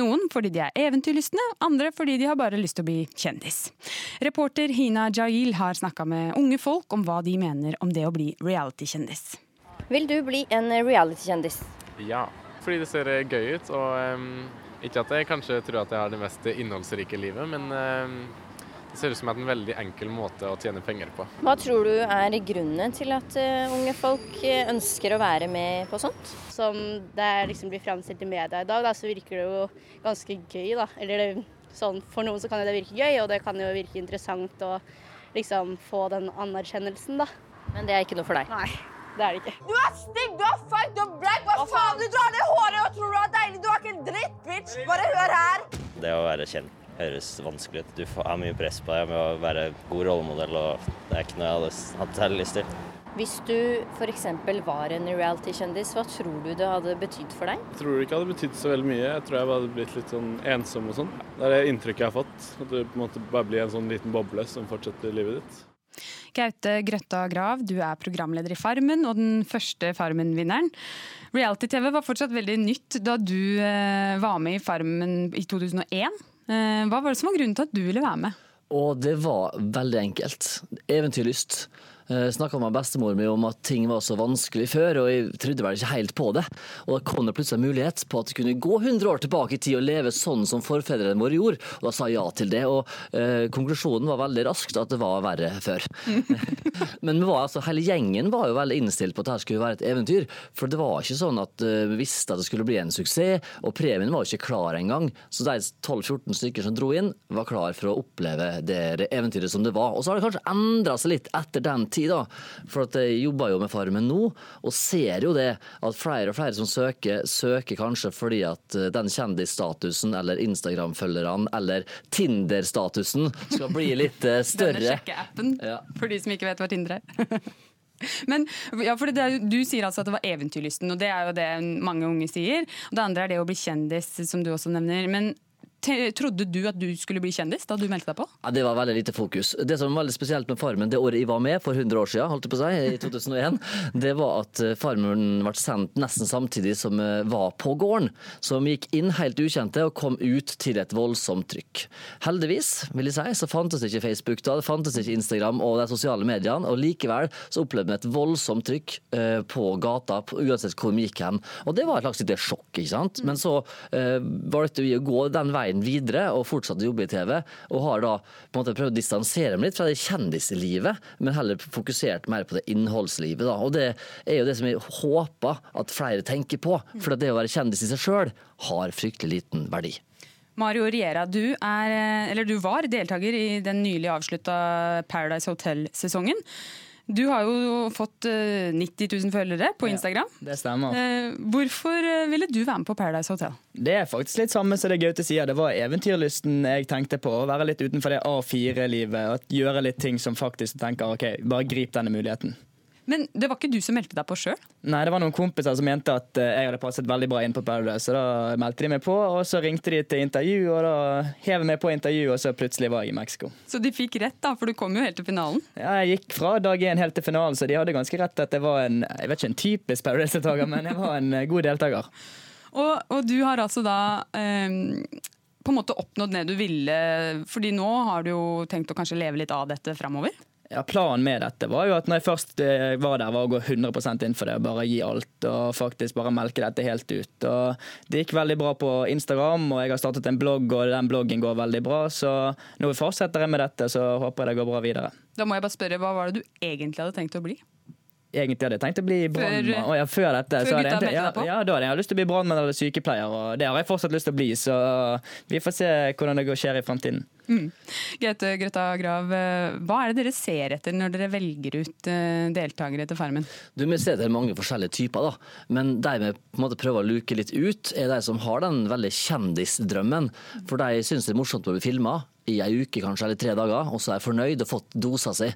Noen fordi de er eventyrlystne, andre fordi de har bare lyst til å bli kjendis. Reporter Hina Jail har snakka med unge folk om hva de mener om det å bli reality-kjendis. Vil du bli en reality-kjendis? Ja, fordi det ser gøy ut. Og em, ikke at jeg kanskje tror at jeg har det mest innholdsrike livet, men em, det ser ut som en veldig enkel måte å tjene penger på. Hva tror du er grunnen til at eh, unge folk eh, ønsker å være med på sånt? Som det liksom blir framstilt i media i dag, da, så virker det jo ganske gøy. da. Eller det, sånn, For noen så kan det virke gøy, og det kan jo virke interessant å liksom få den anerkjennelsen, da. Men det er ikke noe for deg? Nei, det er det ikke. Du er stygg, du er feig, du er black. Hva faen? Du drar det håret og tror du er deilig. Du er ikke en dritt, bitch. Bare hør her. Det å være kjent høres vanskelig ut. Du har mye press på deg med å være god rollemodell, og det er ikke noe jeg hadde hatt særlig lyst til. Hvis du f.eks. var en reality-kjendis, hva tror du det hadde betydd for deg? Jeg tror det ikke hadde betydd så veldig mye. Jeg tror jeg hadde blitt litt sånn ensom og sånn. Det er det inntrykket jeg har fått. At du på en måte bare blir en sånn liten boble som fortsetter livet ditt. Gaute Grøtta Grav, du er programleder i Farmen og den første Farmen-vinneren. Reality-TV var fortsatt veldig nytt da du eh, var med i Farmen i 2001. Eh, hva var det som var grunnen til at du ville være med? Og det var veldig enkelt. Eventyrlyst. Uh, Snakka med bestemor mi om at ting var så vanskelig før, og jeg trodde vel ikke helt på det. Og da kom det plutselig en mulighet på at jeg kunne gå 100 år tilbake i tid og leve sånn som forfedrene våre gjorde, og da sa jeg ja til det. Og uh, konklusjonen var veldig raskt at det var verre før. Men vi var, altså, hele gjengen var jo veldig innstilt på at dette skulle være et eventyr. For det var ikke sånn at uh, vi visste at det skulle bli en suksess, og premien var jo ikke klar engang. Så de 12-14 stykker som dro inn, var klar for å oppleve det eventyret som det var. Og så har det kanskje endra seg litt etter den tid, da. For at jeg jobber jo med Farmen nå, og ser jo det at flere og flere som søker, søker kanskje fordi at eh, den kjendisstatusen eller Instagram-følgerne eller Tinder-statusen skal bli litt større. Denne sjekkeappen, sjekkeappen, for de som ikke vet hva Tinder er. Men ja, for det, Du sier altså at det var eventyrlysten, og det er jo det mange unge sier. Og Det andre er det å bli kjendis, som du også nevner. Men trodde du at du skulle bli kjendis da du meldte deg på? Ja, Det var veldig lite fokus. Det som var veldig spesielt med Farmen det året jeg var med, for 100 år siden, holdt jeg på å si, i 2001, det var at eh, Farmen ble sendt nesten samtidig som vi var på gården. Som gikk inn helt ukjente og kom ut til et voldsomt trykk. Heldigvis, vil jeg si, så fantes det ikke Facebook da, det fantes ikke Instagram og de sosiale mediene, og likevel så opplevde vi et voldsomt trykk eh, på gata, uansett hvor vi gikk hen. Og det var et slags lite sjokk, ikke sant. Men så eh, valgte vi å gå den veien videre og fortsatte å jobbe i TV, og har da på en måte prøvd å distansere meg litt fra det kjendislivet, men heller fokusert mer på det innholdslivet. Da. Og det er jo det som jeg håper at flere tenker på, for det å være kjendis i seg sjøl har fryktelig liten verdi. Mario Riera, du, er, du var deltaker i den nylig avslutta Paradise Hotel-sesongen. Du har jo fått eh, 90 000 følgere på Ja, Instagram. det stemmer. Eh, Hvorfor eh, ville du være med på Paradise Hotel? Det er faktisk litt samme som det Gaute sier. Det var eventyrlysten jeg tenkte på. Å være litt utenfor det A4-livet og gjøre litt ting som faktisk tenker OK, bare grip denne muligheten. Men det var ikke du som meldte deg på sjøl? Nei, det var noen kompiser som mente at eh, jeg hadde passet veldig bra inn på Paradise, så da meldte de meg på, og så ringte de til intervju, og da hev jeg meg på intervju, og så plutselig var jeg i Mexico. Så de fikk rett, da, for du kom jo helt til finalen. Ja, jeg gikk fra dag én helt til finalen, så de hadde ganske rett at jeg var en jeg vet ikke en typisk Paradise-deltaker, men jeg var en eh, god deltaker. Og, og du har altså da um på en måte oppnådd det du ville, fordi nå har du jo tenkt å kanskje leve litt av dette framover? Ja, Planen med dette var jo at når jeg først eh, var der, var å gå 100% inn for det. Bare gi alt og faktisk bare melke dette helt ut. Og Det gikk veldig bra på Instagram, og jeg har startet en blogg, og den bloggen går veldig bra. Så nå fortsetter jeg med dette, så håper jeg det går bra videre. Da må jeg bare spørre, Hva var det du egentlig hadde tenkt å bli? Egentlig hadde jeg tenkt å bli brannmann. Å, ja, før dette. før så hadde jeg, ja, ja, da hadde jeg lyst til å bli brannmann eller sykepleier, og det har jeg fortsatt lyst til å bli. Så vi får se hvordan det går skjer i framtiden. Mm. Gaute Grøtta Grav, hva er det dere ser etter når dere velger ut eh, deltakere til Farmen? Du, Vi ser det er mange forskjellige typer, da. men de vi på en måte prøver å luke litt ut, er de som har den veldig kjendisdrømmen. For de syns det er morsomt å bli filma i ei uke kanskje, eller tre dager, og så er jeg fornøyd og fått dosa si.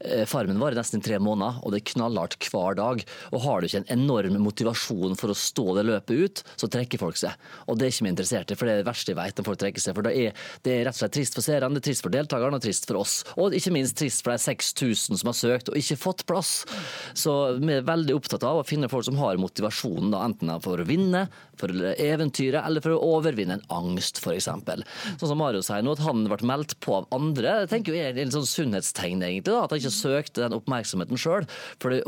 Eh, Farmen varer nesten tre måneder, og det er knallhardt hver dag. Og har du ikke en enorm motivasjon for å stå det løpet ut, så trekker folk seg. Og det er ikke vi interessert i, for det er det verste jeg vet når folk trekker seg. For det er, det er rett og slett trist for seerne, det er trist for deltakerne og trist for oss. Og ikke minst trist for de 6000 som har søkt og ikke fått plass. Så vi er veldig opptatt av å finne folk som har motivasjonen, da, enten for å vinne, for eventyret, eller for å overvinne en angst, f.eks. Sånn som Mario sier nå, at han ble meldt på av andre, jeg tenker jo er et sånn sunnhetstegn, egentlig, da, at han ikke søkte den oppmerksomheten sjøl. For, det-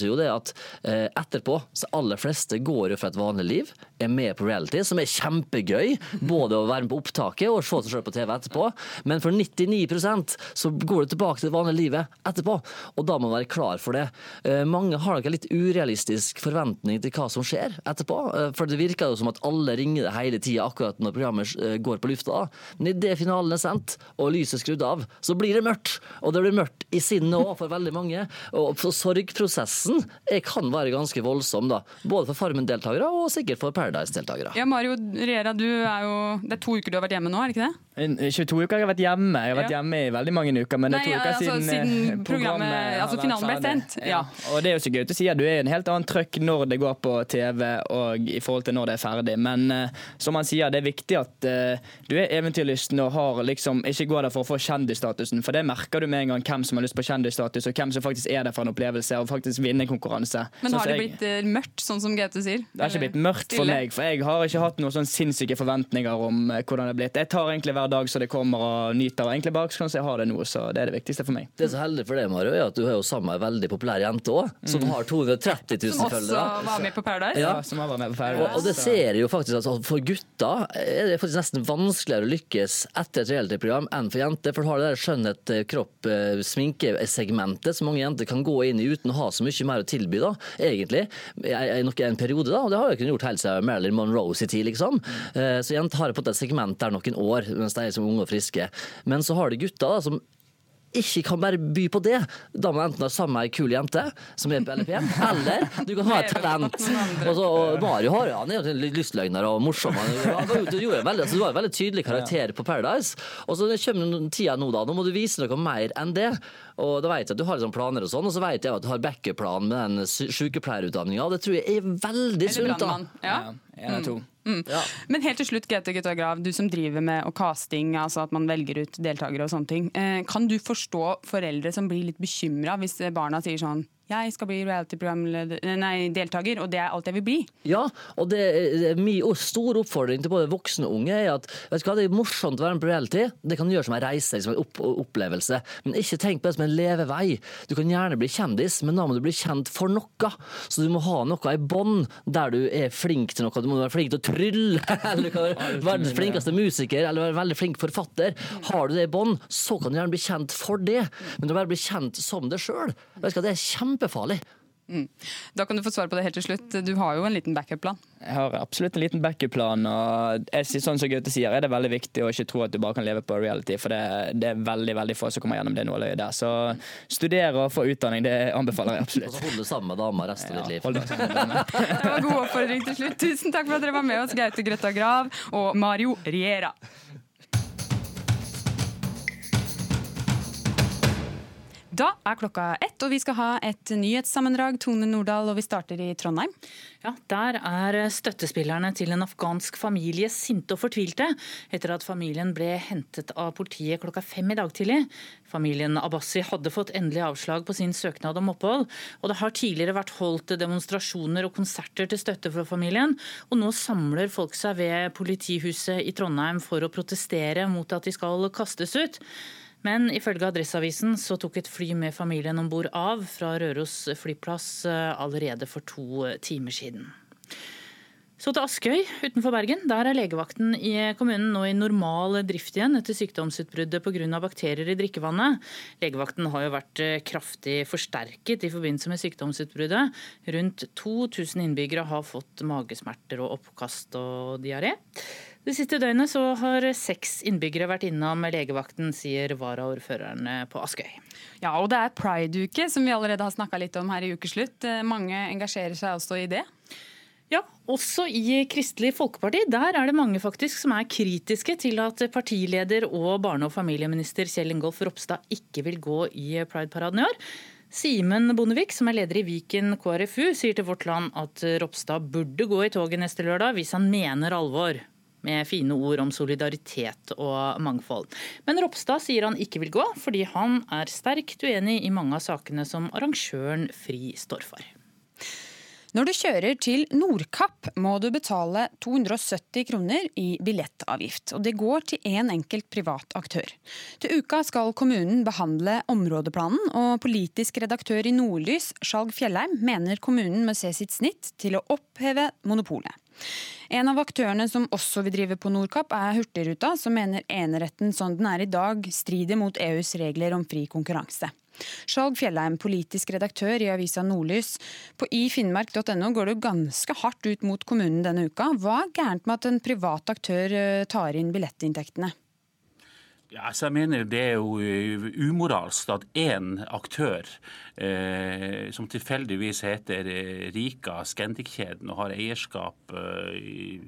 seg jo det at eh, etterpå, så aller fleste går jo fra et vanlig liv, er med på reality, som er kjempegøy, både å være med på opptaket og se seg sjøl på TV etterpå, men for 99% så går det tilbake til det vanlige livet etterpå, og da må man være klar for det. Eh, mange har nok en litt urealistisk forventning til hva som skjer etterpå, eh, for det virker jo som at alle ringer det hele tida akkurat når programmet eh, går på lufta. Men idet finalen er sendt og lyset skrudd av, så blir det mørkt. Og det blir mørkt i sinnet òg for veldig mange. Og sorgprosessen eh, kan være ganske voldsom, da. Både for Farmen-deltakere og sikkert for Paradise-deltakere. Ja, Mario Riera, du er jo, det er to uker du har vært hjemme nå, er det ikke det? En- 22 uker har jeg vært hjemme. Jeg har vært hjemme i veldig mange uker. Men det er to uker altså, siden, siden eh, programmet- altså, finalen ble sendt, ja. Og det er jo så gøy å si at du er i en helt annen trøkk når det går på TV og i forhold til når det er ferdig. Men eh, som han sier, det er viktig at eh, du er eventyrlysten og har liksom ikke går der for å få kjendisstatusen. For det merker du med en gang hvem som har lyst på kjendisstatus, og hvem som faktisk er der for en opplevelse og faktisk vinner konkurranse. Men Sånn har som det jeg- blitt eh, mørkt, sånn som Gaute sier? det har ikke blitt mørkt for meg, for jeg har ikke hatt noen sånn sinnssyke forventninger om eh, hvordan det er blitt. Jeg tar egentlig hver dag så det kommer og nyter, og egentlig bare sånn som jeg har det nå, så det er det viktigste for meg. Det er så heldig for deg, Mario, er at du har jo sammen med ei veldig populær jente òg, som har 230 000 Som også var med på Paradise? Ja. som har vært med på Og, Paradise. og det ser jeg jo faktisk at For gutter er det faktisk nesten vanskeligere å lykkes etter et reality-program enn for jenter. For du har det der skjønnhet, eh, kropp, sminkesegmentet som mange jenter kan gå inn i uten å ha så mye mer å tilby, da, egentlig. I, nok en periode, da. Og det har jeg kunnet gjort helt siden Marilyn Monroe sin tid, liksom. Eh, Så jenter har fått et segment der noen år, mens de er som unge og friske. Men så har du gutter da, som ikke kan bare by på det. Da må du enten ha samme ei kul jente som er på LPM, eller du kan ha et talent. Og, så, og Mario har, han er jo en lystløgner og morsom. Han, var du, gjorde en veldig, altså, du var en veldig tydelig karakter på Paradise. Og så kommer tida nå, da. Nå må du vise noe mer enn det. Og da vet jeg at du har liksom planer og sånn, og så vet jeg at du har backup-plan med den sy- sykepleierutdanninga. Det tror jeg er veldig sunt, da. Ja. Ja. En av to. Mm. Men helt til slutt, Grete Gutta Grav, du som driver med casting, altså at man velger ut deltakere og sånne ting. Eh, Kan du forstå foreldre som blir litt bekymra hvis barna sier sånn jeg skal bli reality-program-deltaker, og det er alt jeg vil bli. Ja, og det er min og stor oppfordring til både voksne og unge er at vet du hva, det er morsomt å være med på reality. Det kan du gjøre som en reise, som en opp opplevelse. Men ikke tenk på det som en levevei. Du kan gjerne bli kjendis, men da må du bli kjent for noe. Så du må ha noe i bånd der du er flink til noe. Du må være flink til å trylle, eller du kan være verdens flinkeste musiker, eller være veldig flink forfatter. Har du det i bånd, så kan du gjerne bli kjent for det. Men du må bare bli kjent som deg sjøl, det er kjempefarlig. Mm. Da kan du få svar på det helt til slutt. Du har jo en liten backup-plan. Jeg har absolutt en liten backup-plan. og jeg, sånn som Gaute sier, er det veldig viktig å ikke tro at du bare kan leve på reality. For det, det er veldig veldig få som kommer gjennom det nåløyet der. Så studere og få utdanning, det anbefaler jeg Og absolutt. så holde sammen med dama resten av ditt liv. med dama. Det var god oppfordring til slutt. Tusen takk for at dere var med oss, Gaute Grøtta Grav og Mario Riera. Da er klokka ett, og vi skal ha et nyhetssammendrag. Tone Nordahl, og vi starter i Trondheim. Ja, Der er støttespillerne til en afghansk familie sinte og fortvilte etter at familien ble hentet av politiet klokka fem i dag tidlig. Familien Abbasi hadde fått endelig avslag på sin søknad om opphold. og Det har tidligere vært holdt demonstrasjoner og konserter til støtte for familien. og Nå samler folk seg ved politihuset i Trondheim for å protestere mot at de skal kastes ut. Men ifølge Adresseavisen så tok et fly med familien om bord av fra Røros flyplass eh, allerede for to timer siden. Så til Askøy utenfor Bergen. Der er legevakten i kommunen nå i normal drift igjen etter sykdomsutbruddet pga. bakterier i drikkevannet. Legevakten har jo vært eh, kraftig forsterket i forbindelse med sykdomsutbruddet. Rundt 2000 innbyggere har fått magesmerter og oppkast og diaré. Det siste døgnet så har seks innbyggere vært innom legevakten, sier varaordføreren på Askøy. Ja, og det er pride-uke, som vi allerede har snakka litt om her i ukeslutt. Eh, mange engasjerer seg også i det? Ja, også i Kristelig Folkeparti. Der er det mange faktisk som er kritiske til at partileder og barne- og familieminister Kjell Ingolf Ropstad ikke vil gå i Pride-paraden i år. Simen Bondevik, som er leder i Viken KrFU, sier til Vårt Land at Ropstad burde gå i toget neste lørdag hvis han mener alvor med fine ord om solidaritet og mangfold. Men Ropstad sier han ikke vil gå, fordi han er sterkt uenig i mange av sakene som arrangøren FRI står for. Når du kjører til Nordkapp, må du betale 270 kroner i billettavgift. og Det går til én en enkelt privat aktør. Til uka skal kommunen behandle områdeplanen, og politisk redaktør i Nordlys, Skjalg Fjellheim, mener kommunen må se sitt snitt til å oppheve monopolet. En av aktørene som også vil drive på Nordkapp, er Hurtigruta, som mener eneretten som den er i dag, strider mot EUs regler om fri konkurranse. Skjalg Fjellheim, politisk redaktør i avisa Nordlys. På ifinnmark.no går du ganske hardt ut mot kommunen denne uka. Hva er gærent med at en privat aktør eh, tar inn billettinntektene? Ja, altså jeg mener Det er jo eh, umoralsk at én aktør, eh, som tilfeldigvis heter eh, Rika Scandic-kjeden og har eierskap eh,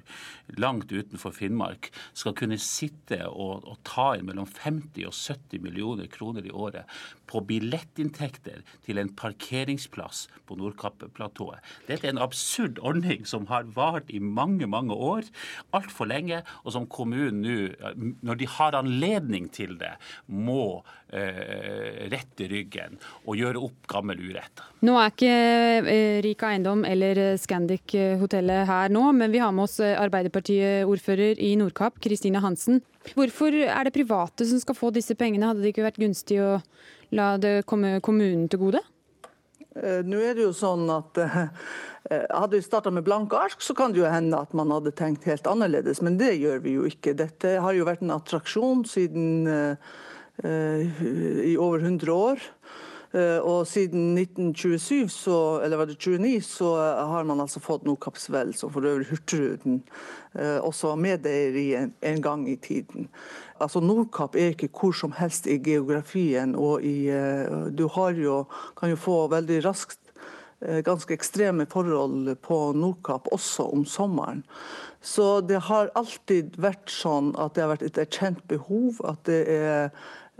langt utenfor Finnmark, skal kunne sitte og, og, ta inn mellom 50 og 70 millioner kroner i året på billettinntekter til en parkeringsplass på Nordkapp-platået. Dette er en absurd ordning som har vart i mange, mange år, altfor lenge, og som kommunen nå, når de har anledning til det, må eh, rette ryggen og gjøre opp gammel urett. Nå er ikke eh, Rika Eiendom eller Scandic-hotellet her nå, men vi har med oss Arbeiderpartiet-ordfører i Nordkapp, Kristine Hansen. Hvorfor er det private som skal få disse pengene? Hadde det ikke vært gunstig å la det komme kommunen til gode? Nå er det jo sånn at hadde vi starta med blanke ark, så kan det jo hende at man hadde tenkt helt annerledes, men det gjør vi jo ikke. Dette har jo vært en attraksjon siden uh, i over 100 år. Uh, og siden 1927, så, eller var det 29, så har man altså fått Nordkappsvel, som for øvrig Hurtigruten uh, også var medeier i en, en gang i tiden. Altså Nordkapp er ikke hvor som helst i geografien. og i, uh, Du jo, kan jo få veldig raskt ganske ekstreme forhold på Nordkapp, også om sommeren. Så det har alltid vært sånn at det har vært et erkjent behov. At, er,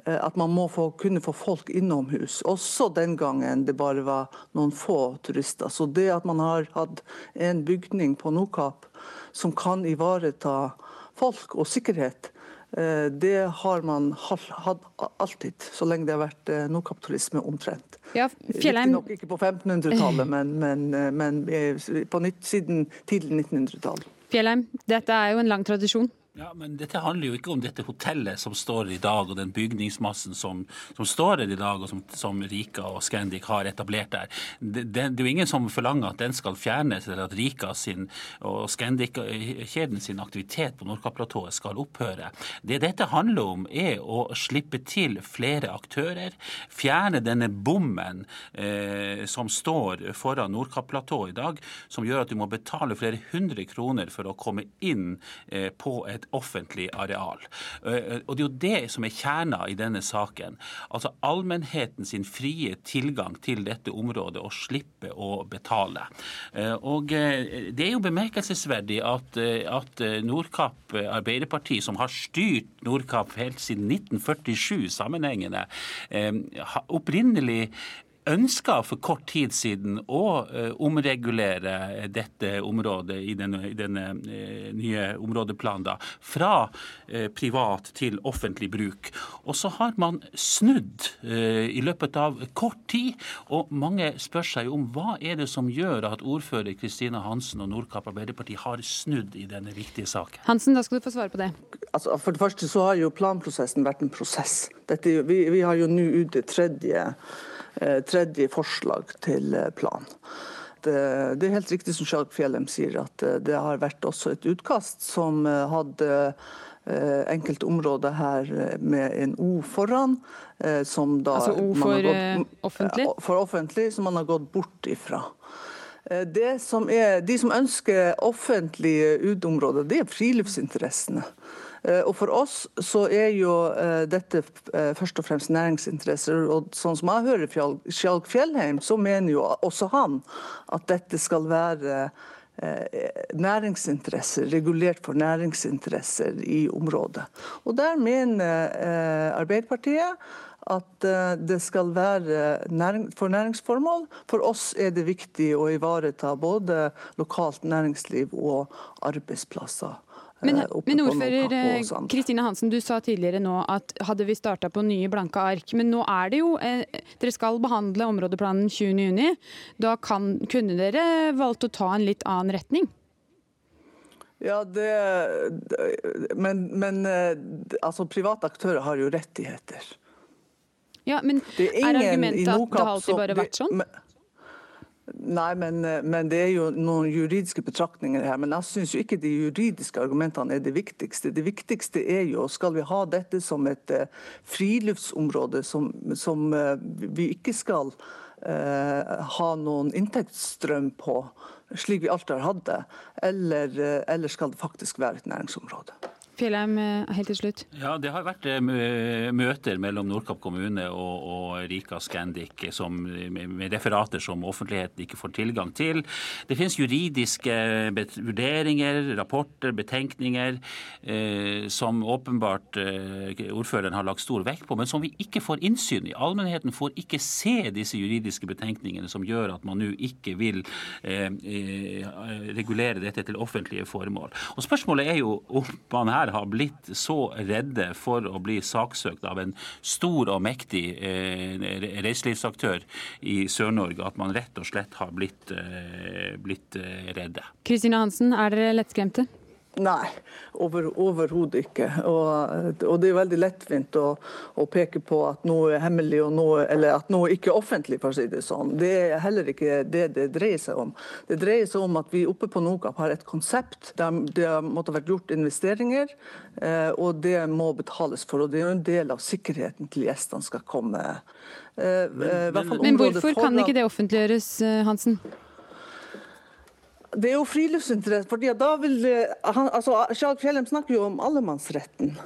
uh, at man må få, kunne få folk innomhus. Også den gangen det bare var noen få turister. Så det at man har hatt en bygning på Nordkapp som kan ivareta folk og sikkerhet, Eh, det har man hatt alltid, så lenge det har vært nordkapitalisme nordkappturisme omtrent. Ja, Fjellheim... Nok ikke på 1500-tallet, men, men, eh, men på nytt, siden tidlig 1900-tall. Fjellheim, dette er jo en lang tradisjon. Ja, men Dette handler jo ikke om dette hotellet som står i dag, og den bygningsmassen som, som står her i dag, og som, som, Rika og Scandic har etablert der. Det, det, det, er jo ingen som forlanger at den skal fjernes, eller at Rika sin og Scandic-kjeden sin aktivitet på Nordkapp-platået skal opphøre. Det dette handler om, er å slippe til flere aktører. Fjerne denne bommen eh, som står foran Nordkapp-platået i dag, som gjør at du må betale flere hundre kroner for å komme inn eh, på et et offentlig areal. Eh, og Det er jo det som er kjerna i denne saken. Altså Allmennheten sin frie tilgang til dette området og slippe å betale. Eh, og eh, Det er jo bemerkelsesverdig at, at Nordkapp Arbeiderparti, som har styrt Nordkapp helt siden 1947 sammenhengende, opprinnelig ønska for kort tid siden å uh, omregulere dette området i denne, i denne uh, nye områdeplanen da, fra uh, privat til offentlig bruk. Og så har man snudd i løpet av kort tid, og mange spør seg om hva er det som gjør at ordfører Kristina Hansen og Nordkapp Arbeiderparti har snudd i denne viktige saken? Hansen, da skal du få svare på det. Altså, for det første så har jo planprosessen vært en prosess. Dette, vi, vi har jo nå ut det tredje Eh, tredje forslag til eh, plan. eh, det er helt riktig som Sjalk Fjellheim sier, at eh, det har vært også et utkast som eh, hadde eh, enkelte områder her eh, med en O foran. eh, Som da Altså O for, gått- eh, offentlig? For offentlig, som man har gått bort ifra. Eh, Det som er, de som ønsker offentlige uteområder, det er friluftsinteressene. Eh, Og For oss så er jo eh, dette eh, først og fremst næringsinteresser. og Sånn som jeg hører Skjalg Fjellheim, så mener jo også han at dette skal være næringsinteresser, regulert for næringsinteresser i området. Og Der mener Arbeiderpartiet at det skal være for næringsformål. For oss er det viktig å ivareta både lokalt næringsliv og arbeidsplasser. Men, eh, men ordfører og eh. Kristine Hansen, du sa tidligere nå at hadde vi starta på nye blanke ark, men nå er det jo eh, Dere skal behandle områdeplanen 20.6. Da kan, kunne dere valgt å ta en litt annen retning? Ja, det, men, men eh, altså, private aktører har jo rettigheter. Ja, men Det er, i argumentet at det har alltid bare vært sånn? Det, men, eh, men det er jo noen juridiske betraktninger her. Men jeg syns ikke de juridiske argumentene er det viktigste. Det viktigste er jo, skal vi ha dette som et eh, friluftsområde som, som eh, vi ikke skal eh, ha noen inntektsstrøm på, slik vi alltid har hatt det, eller, eller skal det faktisk være et næringsområde? Fjellheim, eh, helt til slutt. Ja, Det har vært eh, møter mellom Nordkapp kommune og, og Rika Scandic som, med, referater som offentligheten ikke får tilgang til. Det finnes juridiske vurderinger, rapporter, betenkninger eh, som åpenbart eh, ordføreren har lagt stor vekt på, men som vi ikke får innsyn i. Allmennheten får ikke se disse juridiske betenkningene som gjør at man nå ikke vil eh, eh, regulere dette til offentlige formål. Og Spørsmålet er jo om man her har blitt så redde for å bli saksøkt av en stor og mektig eh, reiselivsaktør i Sør-Norge at man rett og slett har blitt, eh, blitt eh, redde. Kristine Hansen, er dere lettskremte? Nei, over, overhodet ikke. Og, og det er veldig lettvint å, å, peke på at noe er hemmelig, noe, eller at noe ikke er offentlig, for å si det sånn. Det er heller ikke det det dreier seg om. Det dreier seg om at vi oppe på NOKAP har et konsept der det måtte ha vært gjort investeringer, eh, og det må betales for. Og det er jo en del av sikkerheten til gjestene skal komme. Eh, men, i Men området hvorfor kan ikke det offentliggjøres, eh, Hansen? Det er jo friluftsinteresse. fordi da vil eh, han, altså, Sjag Fjellheim snakker jo om allemannsretten.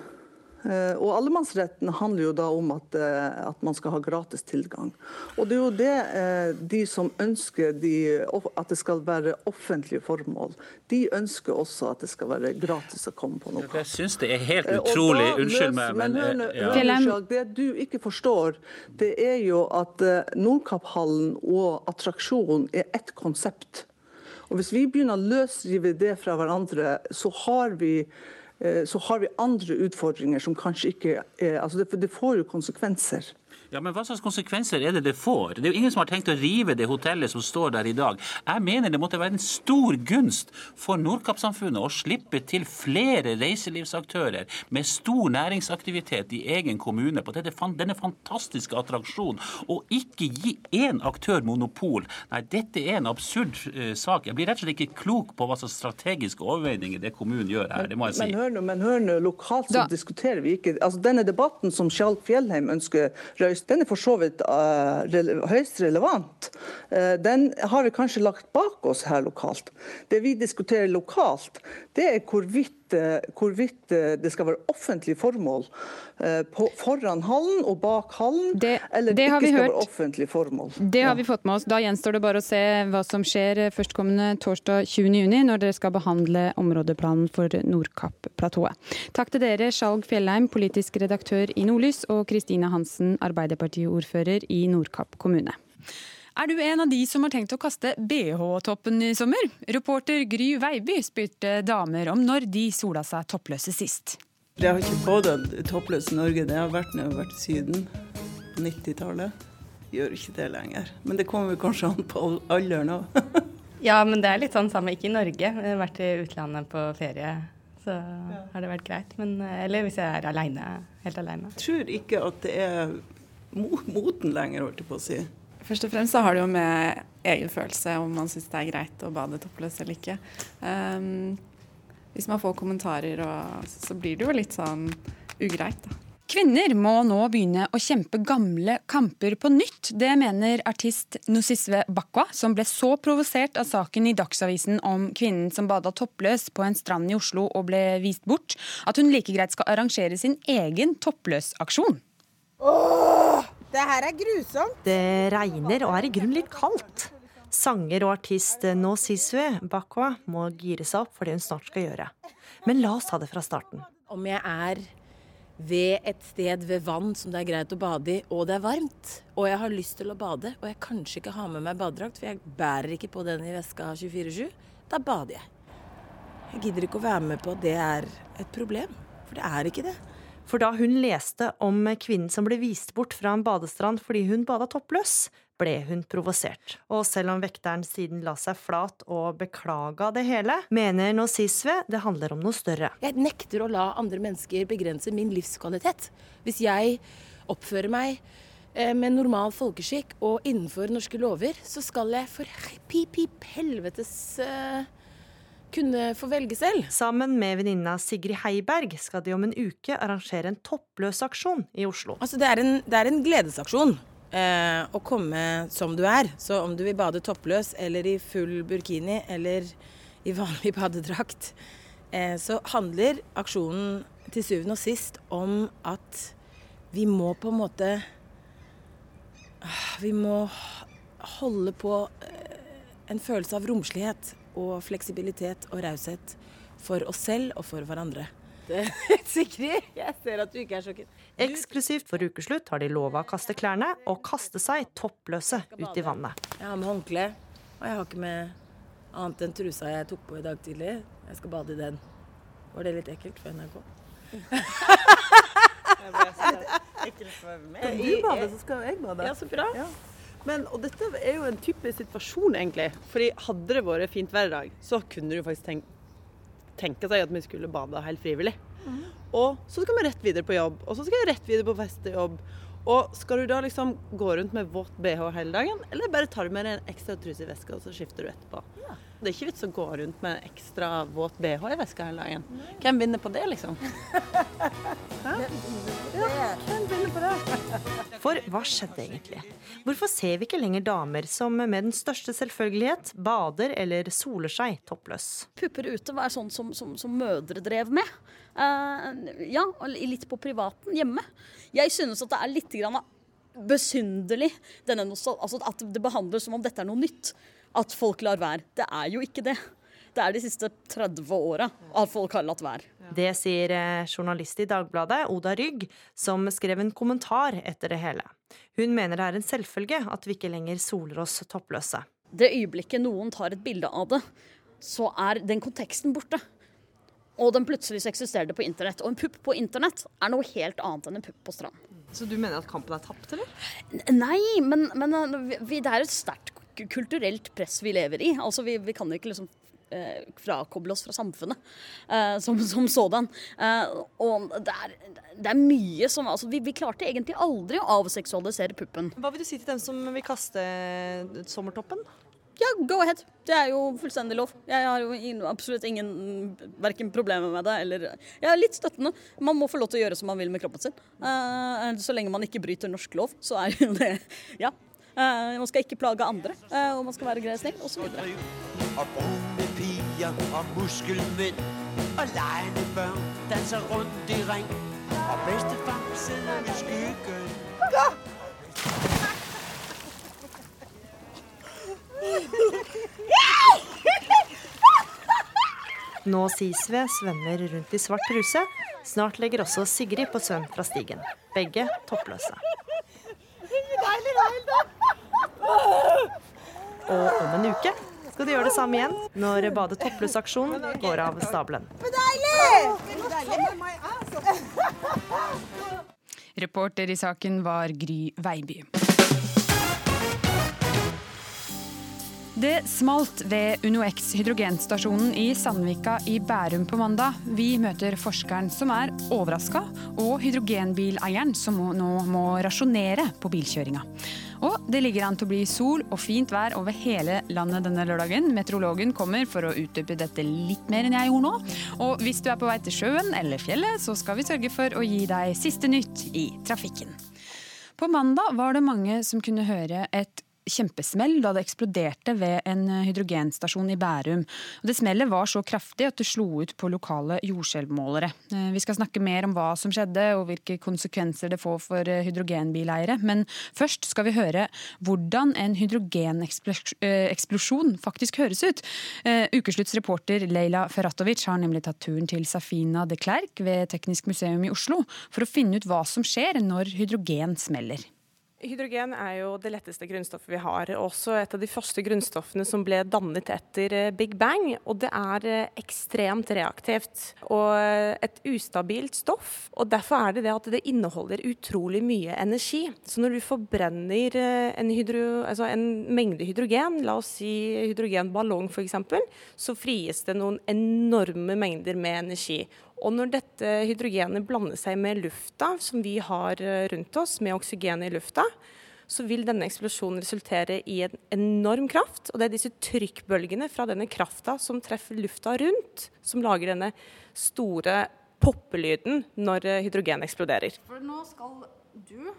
Eh, Og allemannsretten handler jo da om at, eh, at man skal ha gratis tilgang. Og det er jo det eh, de som ønsker de, at det skal være offentlige formål, de ønsker også at det skal være gratis å komme på noe. Jeg syns det er helt utrolig. da Unnskyld meg, men men ja. hør Det du ikke forstår, det er jo at Nordkapphallen og attraksjonen er ett konsept. Og Hvis vi begynner å løsrive det fra hverandre, så har vi eh, så har vi andre utfordringer som kanskje ikke er altså det, det får jo konsekvenser. Ja, men Hva slags konsekvenser er det det får? Det er jo ingen som har tenkt å rive det hotellet som står der i dag. Jeg mener det måtte være en stor gunst for Nordkapp-samfunnet å slippe til flere reiselivsaktører med stor næringsaktivitet i egen kommune på dette, denne fantastiske attraksjonen, og ikke gi én aktør monopol. Nei, dette er en absurd uh, sak. Jeg blir rett og slett ikke klok på hva slags strategiske overveininger det kommunen gjør her. Det må jeg si. Men hør nå, men hør nå, lokalt så diskuterer vi ikke altså Denne debatten som Skjalg Fjellheim ønsker røyst, den er for så vidt uh, rele høyst relevant. Uh, den har vi kanskje lagt bak oss her lokalt. Det vi diskuterer lokalt, det er hvorvidt, hvorvidt eh, det skal være offentlige formål eh, på, foran hallen og bak hallen, eller det ikke skal hørt. være offentlige formål. Det har vi fått med oss. Da gjenstår det bare å se hva som skjer førstkommende torsdag 20.6, når dere skal behandle områdeplanen for Nordkapp-platået. Takk til dere, Skjalg Fjellheim, politisk redaktør i Nordlys, og Kristine Hansen, Arbeiderpartiordfører i Nordkapp kommune. Er du en av de som har tenkt å kaste BH-toppen i sommer? Reporter Gry Veiby spurte damer om når de sola seg toppløse sist. Jeg har ikke pådratt toppløs i Norge, det har vært når jeg har vært i Syden på 90-tallet. Gjør ikke det lenger. Men det kommer kanskje an på alderen òg. Ja, men det er litt sånn samme. Ikke i Norge. Jeg har vært i utlandet på ferie, så har det vært greit. Men, eller hvis jeg er alene, helt aleine. Tror ikke at det er moten lenger, holdt jeg på å si. Først og fremst så har det jo med egen følelse om man syns det er greit å bade toppløs eller ikke. Um, hvis man får kommentarer, og, så blir det jo litt sånn ugreit, da. Kvinner må nå begynne å kjempe gamle kamper på nytt. Det mener artist Nusisve Bakwa, som ble så provosert av saken i Dagsavisen om kvinnen som bada toppløs på en strand i Oslo og ble vist bort, at hun like greit skal arrangere sin egen toppløsaksjon. Åh, det her er grusomt! Det regner og er i grunnen litt kaldt. Sanger og artist Nosisve Bakwa må gire seg opp for det hun snart skal gjøre. Men la oss ta det fra starten. Om jeg er ved et sted ved vann som det er greit å bade i, og det er varmt, og jeg har lyst til å bade, og jeg kanskje ikke har med meg badedrakt, for jeg bærer ikke på den i veska 24-7, da bader jeg. Jeg gidder ikke å være med på at det er et problem, for det er ikke det. For da hun leste om kvinnen som ble vist bort fra en badestrand fordi hun bada toppløs, ble hun provosert. Og selv om vekteren siden la seg flat og beklaga det hele, mener nå Sisve det handler om noe større. Jeg nekter å la andre mennesker begrense min livskvalitet. Hvis jeg oppfører meg eh, med normal folkeskikk og innenfor norske lover, så skal jeg for pip, pip helvetes uh, kunne få velge selv. Sammen med venninna Sigrid Heiberg skal de om en uke arrangere en toppløs aksjon i Oslo. Altså, det er en, det er en gledesaksjon eh, å komme som du er. Så om du vil bade toppløs eller i full burkini eller i vanlig badedrakt, eh, så handler aksjonen til syvende og sist om at vi må på en måte ah, Vi må holde på eh, en følelse av romslighet og fleksibilitet og raushet for oss selv og for hverandre. Sigrid, jeg ser at du ikke er sjokkert. Eksklusivt for ukeslutt har de lova å kaste klærne og kaste seg toppløse ut i vannet. Jeg har med håndkle, og jeg har ikke med annet enn trusa jeg tok på i dag tidlig. Jeg skal bade i den. Var det litt ekkelt for NRK? Kan du bade, så skal jeg bade. Ja, så bra. Ja. Men, og dette er jo en typisk situasjon, egentlig. Fordi hadde det vært fint hver dag, så kunne du faktisk tenkt tenke seg at vi skulle bade helt frivillig. Mm. Og så skal vi rett videre på jobb, og så skal jeg rett videre på festejobb. Og skal du da liksom gå rundt med våt bh hele dagen, eller bare tar du med deg en ekstra truse i veska, og så skifter du etterpå? Ja. Det er ikke vits å gå rundt med ekstra våt bh i veska hele dagen. Hvem vinner på det, liksom? ja, hvem vinner på det? For hva skjedde egentlig? Hvorfor ser vi ikke lenger damer som med den største selvfølgelighet bader eller soler seg toppløs? Pupper ute var sånn som, som, som mødre drev med. Uh, ja, litt på privaten hjemme. Jeg synes at det er litt grann besynderlig altså at det behandles som om dette er noe nytt at folk lar være. Det er jo ikke det. Det er de siste 30 åra at folk har latt være. Det sier eh, journalist i Dagbladet, Oda Rygg, som skrev en kommentar etter det hele. Hun mener det er en selvfølge at vi ikke lenger soler oss toppløse. Det øyeblikket noen tar et bilde av det, så er den konteksten borte. Og den plutselig så eksisterer det på internett. Og en pupp på internett er noe helt annet enn en pupp på strand. Så du mener at kampen er tapt, eller? Nei, men, men eh, vi, det er et sterkt kulturelt press vi lever i. Altså, vi, vi kan ikke liksom eh, frakoble oss fra samfunnet eh, som, som, sådan. Eh, og det er, det er, mye som altså, vi, vi, klarte egentlig aldri å avseksualisere puppen. Hva vil du si til dem som vil kaste sommertoppen? Ja, go ahead. Det er jo fullstendig lov. Jeg har jo absolutt ingen verken problemer med det eller Jeg er litt støttende. Man må få lov til å gjøre som man vil med kroppen sin. Uh, så lenge man ikke bryter norsk lov, så er jo det Ja, man skal ikke plage andre, uh, og man skal være grei og snill, osv. Og brune piger og muskelmenn og legende børn danser rundt i ring. Og bestefar sidder i skyggen. Nå Sisve svømmer rundt i svart ruse. Snart legger også Sigrid på svøm fra stigen. Begge toppløse. Deilig, deilig. Og om en uke skal de gjøre det samme igjen når Bade toppløs-aksjonen går av stabelen. Reporter i saken var Gry Veiby. Det smalt ved UnoX hydrogenstasjonen i Sandvika i Bærum på mandag. Vi møter forskeren som er overraska, og hydrogenbileieren som nå må rasjonere på bilkjøringa. Og det ligger an til å bli sol og fint vær over hele landet denne lørdagen. Meteorologen kommer for å utdype dette litt mer enn jeg gjorde nå. Og hvis du er på vei til sjøen eller fjellet, så skal vi sørge for å gi deg siste nytt i trafikken. På mandag var det mange som kunne høre et kjempesmell da det eksploderte ved en hydrogenstasjon i Bærum. Og det smellet var så kraftig at det slo ut på lokale jordskjelvmålere. Eh, vi skal snakke mer om hva som skjedde og hvilke konsekvenser det får for eh, hydrogenbileiere. Men først skal vi høre hvordan en hydrogeneksplosjon faktisk høres ut. Eh, ukeslutts reporter Leila Ferratovic har nemlig tatt turen til Safina de Klerk ved Teknisk museum i Oslo for å finne ut hva som skjer når hydrogen smeller. Hydrogen er jo det letteste grunnstoffet vi har. Også et av de første grunnstoffene som ble dannet etter eh, Big Bang. Og det er eh, ekstremt reaktivt og eh, et ustabilt stoff. Og derfor er det det at det inneholder utrolig mye energi. Så når du forbrenner en, hydro, altså en mengde hydrogen, la oss si hydrogenballong f.eks., så frigis det noen enorme mengder med energi. Og når dette hydrogenet blander seg med lufta som vi har eh, rundt oss, med oksygen i lufta, så vil denne eksplosjonen resultere i en enorm kraft. Og det er disse trykkbølgene fra denne krafta som treffer lufta rundt, som lager denne store poppelyden når eh, hydrogen eksploderer. For nå skal du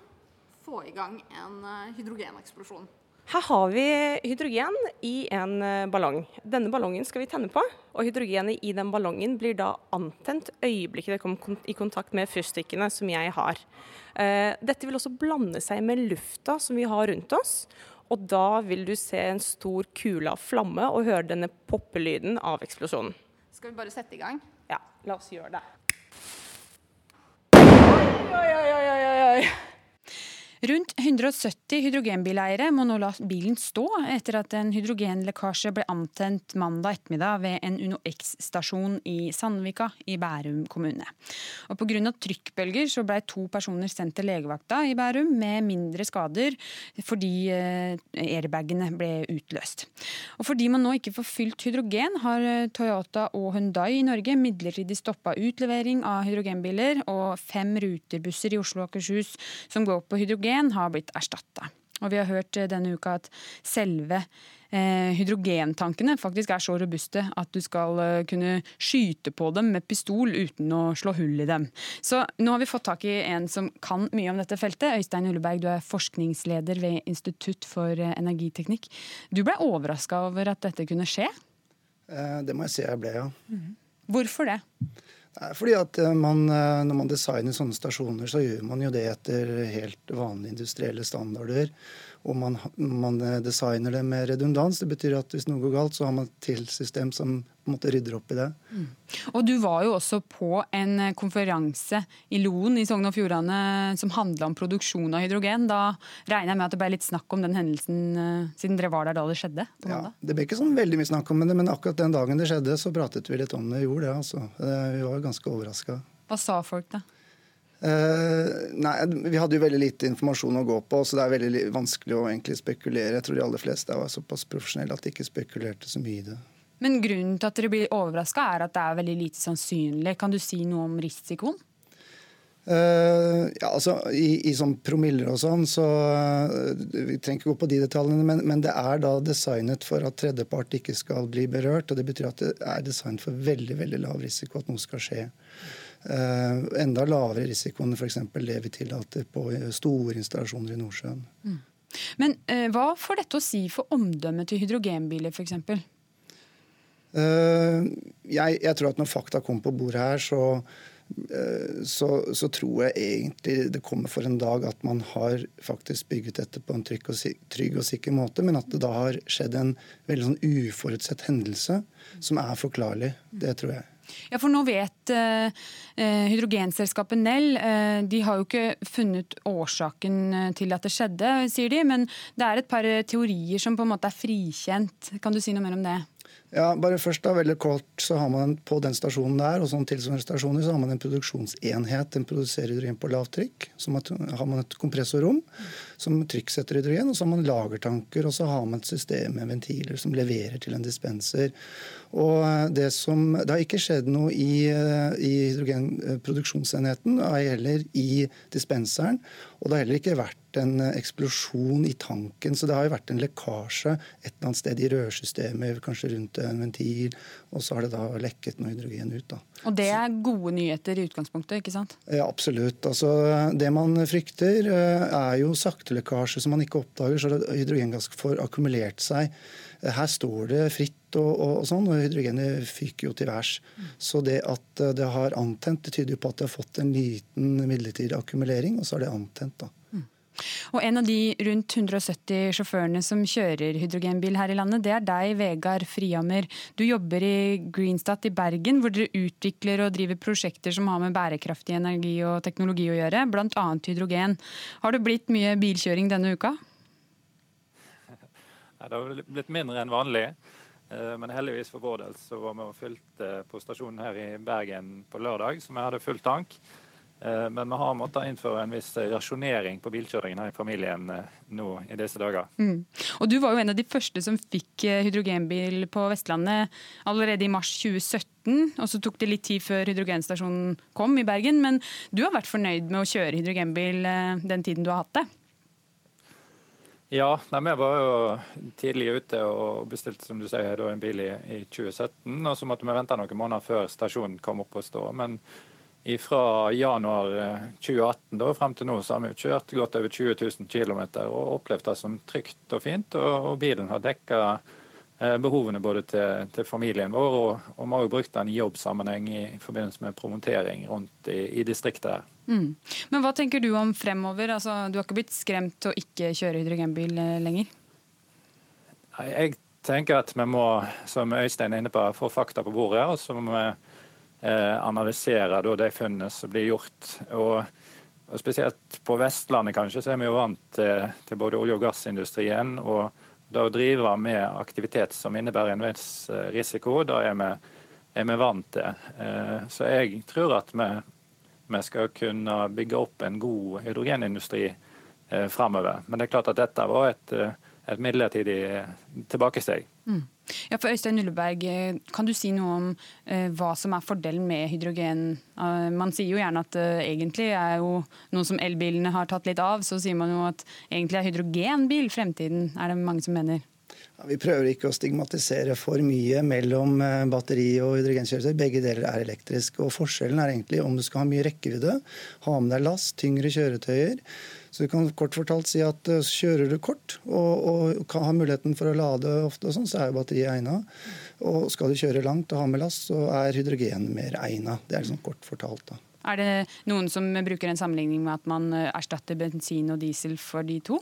få i gang en eh, hydrogeneksplosjon. Her har vi hydrogen i en eh, ballong. Denne ballongen skal vi tenne på, og hydrogenet i den ballongen blir da antent øyeblikket det kommer i kontakt med fyrstikkene som jeg har. Eh, dette vil også blande seg med lufta som vi har rundt oss, og da vil du se en stor kule av flamme og høre denne poppelyden av eksplosjonen. Skal vi bare sette i gang? Ja, la oss gjøre det. Oi, oi, oi, oi, oi. Rundt 170 hydrogenbileiere må nå la bilen stå etter at en hydrogenlekkasje ble antent mandag ettermiddag ved en UnoX-stasjon i Sandvika i Bærum kommune. Og Pga. trykkbølger så ble to personer sendt til legevakta i Bærum med mindre skader fordi eh, airbagene ble utløst. Og Fordi man nå ikke får fylt hydrogen, har eh, Toyota og Hundai i Norge midlertidig stoppa utlevering av hydrogenbiler, og fem ruterbusser i Oslo og Akershus som går på hydrogen hydrogen har blitt erstatta. Og vi har hørt eh, denne uka at selve eh, hydrogentankene faktisk er så robuste at du skal eh, kunne skyte på dem med pistol uten å slå hull i dem. Så nå har vi fått tak i en som kan mye om dette feltet. Øystein Ulleberg, du er forskningsleder ved Institutt for eh, energiteknikk. Du ble overraska over at dette kunne skje? Eh, det må jeg si jeg ble, ja. Mm. Hvorfor det? Fordi at eh, man, eh, Når man designer sånne stasjoner, så gjør man jo det etter helt vanlige industrielle standarder. Og man, man designer det med redundans. Det betyr at hvis noe går galt, så har man et tilsystem som måte rydder opp i det. Mm. Og Du var jo også på en konferanse i Loen i Sogn og Fjordane som handla om produksjon av hydrogen. Da regner jeg med at det ble litt snakk om den hendelsen eh, siden dere var der da det skjedde? ja, Det ble ikke sånn veldig mye snakk om det, men akkurat den dagen det skjedde, så pratet vi litt om det. Gjorde det, altså. Vi var ganske overraska. Hva sa folk da? Uh, nei, Vi hadde jo veldig lite informasjon å gå på, så det er veldig vanskelig å egentlig spekulere. Jeg tror de aller fleste var såpass profesjonelle at de ikke spekulerte så mye i det. Men grunnen til at dere blir overraska, er at det er veldig lite sannsynlig. Kan du si noe om risikoen? Uh, ja, altså I, i sånn promiller og sånn, så uh, Vi trenger ikke gå på de detaljene, men, men, det er da designet for at tredjepart ikke skal bli berørt. og Det betyr at det er designet for veldig veldig lav risiko at noe skal skje. Uh, enda lavere risiko enn f.eks. det vi tillater på store installasjoner i Nordsjøen. Mm. Men hva får dette å si for omdømmet til hydrogenbiler f.eks.? Uh, jeg, jeg, tror at når fakta kommer på bordet her, så, eh, så, så, tror jeg egentlig det kommer for en dag at man har faktisk bygget dette på en trygg og, trygg og sikker måte, men at det da har skjedd en veldig sånn uforutsett hendelse som er forklarlig. Det tror jeg. Ja, for nå vet eh, hydrogenselskapet Nell eh, De har jo ikke funnet årsaken til at det skjedde, sier de. Men det er et par teorier som på en måte er frikjent. Kan du si noe mer om det? Ja, bare først da, veldig kort, så har man På den stasjonen der og sånn tilsvarende stasjoner så har man en produksjonsenhet. Den produserer hydrogen på lavt trykk. Så har man et kompressorrom som trykksetter hydrogen. Og så har man lagertanker, og så har man et system med ventiler som leverer til en dispenser. Og Det som, det har ikke skjedd noe i, i hydrogenproduksjonsenheten, heller i dispenseren. Og det har heller ikke vært en eksplosjon i tanken. Så det har jo vært en lekkasje et eller annet sted i rørsystemet, kanskje rundt en ventil, og så har det da lekket noe hydrogen ut. da. Og det er gode nyheter i utgangspunktet, ikke sant? Ja, absolutt. Altså, det man frykter er jo saktelekkasje som man ikke oppdager, så har hydrogengass får akkumulert seg. Her står det fritt og, og, og sånn, og hydrogenet fyker jo til værs. Så det at det har antent, det tyder jo på at det har fått en liten midlertidig akkumulering, og så har det antent. da. Og En av de rundt 170 sjåførene som kjører hydrogenbil her i landet, det er deg, Vegard Frihammer. Du jobber i Greenstat i Bergen, hvor dere utvikler og driver prosjekter som har med bærekraftig energi og teknologi å gjøre, bl.a. hydrogen. Har det blitt mye bilkjøring denne uka? Det har blitt mindre enn vanlig. Men heldigvis for vår del så var vi og fylte på stasjonen her i Bergen på lørdag, så vi hadde full tank. Men vi har måttet innføre en viss rasjonering på bilkjøringen her i familien nå i disse dager. Mm. Og Du var jo en av de første som fikk hydrogenbil på Vestlandet allerede i mars 2017. og Så tok det litt tid før hydrogenstasjonen kom i Bergen. Men du har vært fornøyd med å kjøre hydrogenbil den tiden du har hatt det? Ja, nei, vi var jo tidlig ute og bestilte som du sier, en bil i, i 2017. Og så måtte vi vente noen måneder før stasjonen kom opp og stå. Men fra januar 2018 da, frem til nå så har vi kjørt godt over 20 000 km og opplevd det som trygt og fint. Og, og bilen har dekka behovene både til, til familien vår, og, og vi har jo brukt den i jobbsammenheng i forbindelse med promotering rundt i, i distriktet her. Mm. Men hva tenker du om fremover? Altså, du har ikke blitt skremt til å ikke kjøre hydrogenbil lenger? Jeg tenker at vi må, som Øystein er inne på, få fakta på bordet. og så må vi eh, analysere da, de funnene som blir gjort. Og, og Spesielt på Vestlandet kanskje, så er vi jo vant til, til både olje- og gassindustrien. og da å drive med aktivitet som innebærer en viss risiko, da er vi, er vi vant til. Så jeg tror at vi, vi, skal kunne bygge opp en god hydrogenindustri framover. Men det er klart at dette var et, et midlertidig tilbakesteg. Mm. Ja, for Øystein Ulleberg, kan du si noe om eh, hva som er fordelen med hydrogen? Uh, man sier jo gjerne at uh, egentlig er jo noe som elbilene har tatt litt av, så sier man jo at egentlig er hydrogenbil fremtiden, er det mange som mener. Ja, vi prøver ikke å stigmatisere for mye mellom batteri og hydrogenkjøretøy. Begge deler er elektriske. og Forskjellen er egentlig om du skal ha mye rekkevidde, ha med deg last, tyngre kjøretøyer. Så du kan kort fortalt si at kjører du kort og, og ha muligheten for å lade ofte, sånn, så er jo batteriet egnet. Og skal du kjøre langt og ha med last, så er hydrogen mer egnet. Det er liksom kort fortalt. da. Er det noen som bruker en sammenligning med at man erstatter bensin og diesel for de to?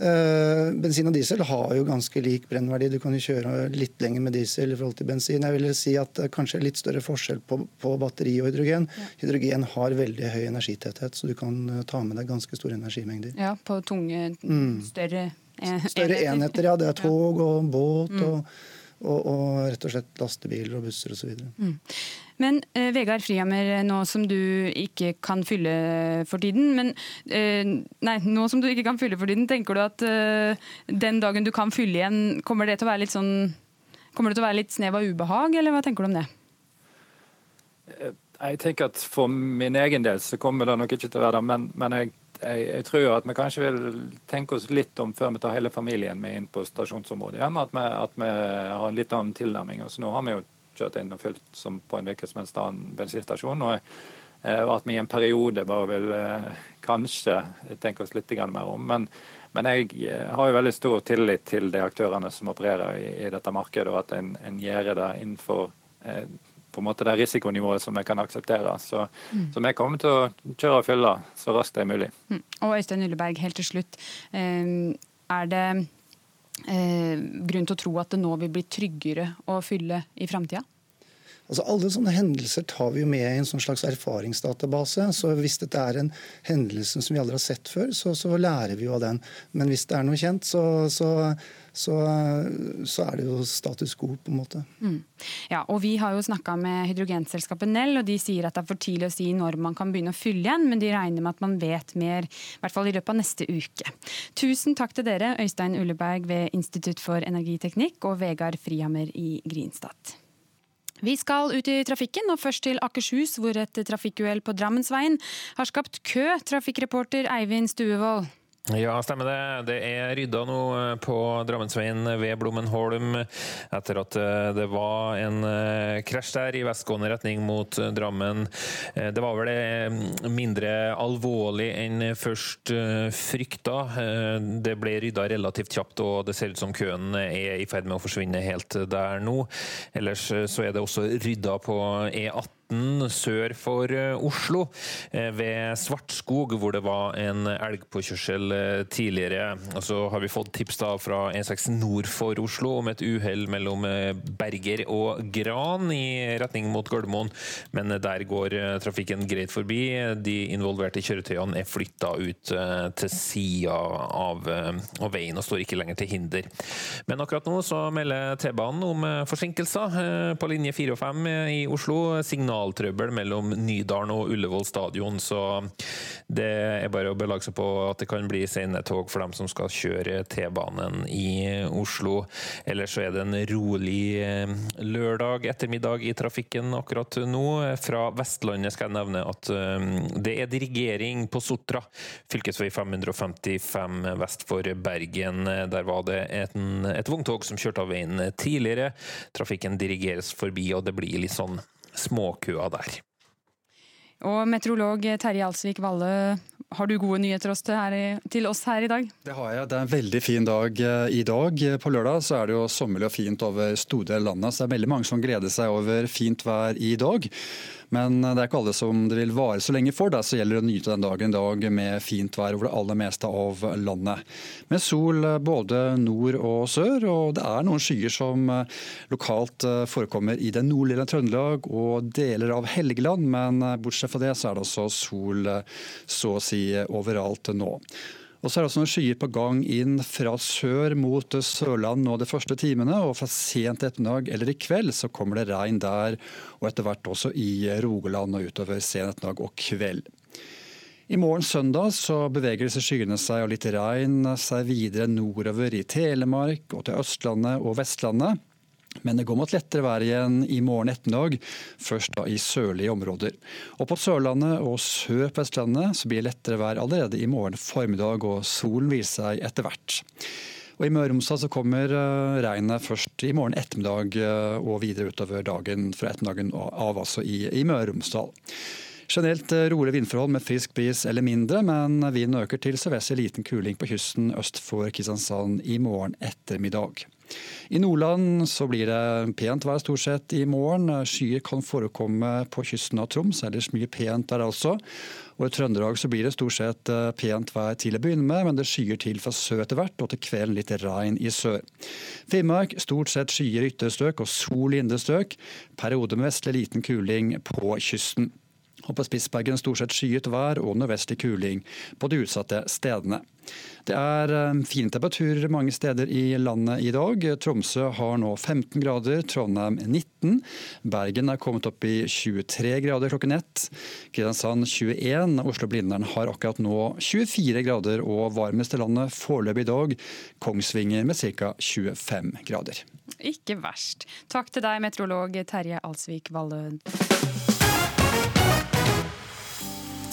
Uh, bensin og diesel har jo ganske lik brennverdi. Du kan jo kjøre litt lenger med diesel i forhold til bensin. Jeg vil si at det er kanskje litt større forskjell på, på batteri og hydrogen. Ja. Hydrogen har veldig høy energitetthet, så du kan ta med deg ganske store energimengder. Ja, på tunge, mm. større enheter. Større enheter, ja. Det er tog og båt mm. og, og, og, rett og slett lastebiler og busser osv. Mm. Men eh, Vegard Frihammer, nå som du ikke kan fylle for tiden, men eh, nei, nå som du ikke kan fylle for tiden, tenker du at eh, den dagen du kan fylle igjen, kommer det til å være litt sånn Kommer det til å være litt snev av ubehag, eller hva tenker du om det? Jeg tenker at For min egen del så kommer det nok ikke til å være det, men, men jeg, jeg, jeg, tror at vi kanskje vil tenke oss litt om før vi tar hele familien med inn på stasjonsområdet igjen. At vi, at vi har en litt annen tilnærming. Så nå har vi jo kjørt inn og fylt som på en hvilken som helst annen bensinstasjon. Og, og at vi i en periode bare vil kanskje tenke oss litt mer om. Men, men jeg har jo veldig stor tillit til de aktørene som opererer i, i dette markedet, og at en, en gjør det innenfor eh, på en måte det risikonivået som vi kan akseptere. Så, mm. så vi kommer til å kjøre og fylle så raskt det er mulig. Mm. Og Øystein Ulleberg, helt til slutt. Er det eh, grunn til å tro at det nå vil bli tryggere å fylle i framtida? Altså Alle sånne hendelser tar vi jo med i en sånn slags erfaringsdatabase. Så hvis dette er en hendelse som vi aldri har sett før, så, så lærer vi jo av den. Men hvis det er noe kjent, så, så så, så, er det jo status quo, på en måte. Mm. Ja, og Vi har jo snakka med hydrogenselskapet Nell, og de sier at det er for tidlig å si når man kan begynne å fylle igjen, men de regner med at man vet mer i hvert fall i løpet av neste uke. Tusen takk til dere, Øystein Ulleberg ved Institutt for energiteknikk og Vegard Frihammer i Grinstad. Vi skal ut i trafikken, og først til Akershus, hvor et trafikkuhell på Drammensveien har skapt kø. Trafikkreporter Eivind Stuevold. Ja, stemmer det. Det er rydda nå eh, på Drammensveien ved Blommenholm etter at eh, det var en eh, krasj der i vestgående retning mot Drammen. Det var vel mindre alvorlig enn først frykta. Det ble rydda relativt kjapt, og det ser ut som køen er i ferd med å forsvinne helt der nå. Ellers så er det også rydda på E18 sør for eh, Oslo, eh, ved Svartskog, hvor det var en elgpåkjørsel eh, tidligere. Og så har vi fått tips da fra E6 nord for Oslo om et uhell mellom Berger og Gran i retning mot Gardermoen, men der går trafikken greit forbi. De involverte kjøretøyene er flytta ut til sida av, av veien og står ikke lenger til hinder. Men akkurat nå så melder T-banen om forsinkelser på linje 4 og 5 i Oslo. Signal signaltrøbbel mellom Nydalen og Ullevål stadion, så det er bare å belage seg på at det kan bli sene tog for dem som skal kjøre T-banen i Oslo. Ellers så er det en rolig eh, lørdag ettermiddag i trafikken akkurat nå. Fra Vestlandet skal jeg nevne at eh, det er dirigering på Sotra, fv. 555 vest for Bergen. Der var det en, et vogntog som kjørte av veien tidligere. Trafikken dirigeres forbi, og det blir litt sånn småkøa der. Og meteorolog Terje Alsvik Valle, har du gode nyheter til oss her i dag? Det har jeg. Det er en veldig fin dag eh, i dag. På lørdag så er det jo sommerlig og fint over store deler av landet. Så det er veldig mange som gleder seg over fint vær i dag. Men det er ikke alle som det vil vare så lenge for. Derfor gjelder det å nyte den dagen i dag med fint vær over det aller meste av landet. Med sol både nord og sør, og det er noen skyer som eh, lokalt eh, forekommer i den nordlige Trøndelag og deler av Helgeland, men eh, bortsett fra det så er det også sol så å si overalt nå. Og så er det også noen skyer på gang inn fra sør mot Sørland nå de første timene. Og fra sent ettermiddag eller i kveld så kommer det regn der, og etter hvert også i Rogaland og utover sen ettermiddag og kveld. I morgen søndag så beveger disse skyene seg og litt regn seg videre nordover i Telemark og til Østlandet og Vestlandet. Men det går mot lettere vær igjen i morgen ettermiddag, først da i sørlige områder. Og På Sørlandet og sør på Vestlandet så blir det lettere vær allerede i morgen formiddag, og solen viser seg etter hvert. Og I Møre og Romsdal kommer eh, regnet først i morgen ettermiddag eh, og videre utover dagen fra ettermiddagen av, altså i, i Møre og Romsdal. Generelt eh, rolig vindforhold med frisk bris eller mindre, men vinden øker til sørvestlig liten kuling på kysten øst for Kristiansand i morgen ettermiddag. I Nordland så blir det pent vær stort sett i morgen. Skyer kan forekomme på kysten av Troms, ellers mye pent der altså. Og I Trøndelag så blir det stort sett eh, pent vær til å begynne med, men det skyer til fra sør etter hvert, og til kvelden litt regn i sør. Finnmark stort sett skyer i ytre strøk og sol i indre strøk. Periode med vestlig liten kuling på kysten. Og på Spitsbergen stort sett skyet vær og nordvestlig kuling på de utsatte stedene. Det er eh, fine temperaturer mange steder i landet i dag. Tromsø har nå 15 grader, Trondheim 19. Bergen er kommet opp i 23 grader klokken ett. Kristiansand 21. Oslo-Blindern har akkurat nå 24 grader og varmest i landet foreløpig i dag. Kongsvinger med ca. 25 grader. Ikke verst. Takk til deg, meteorolog Terje Alsvik Valløen.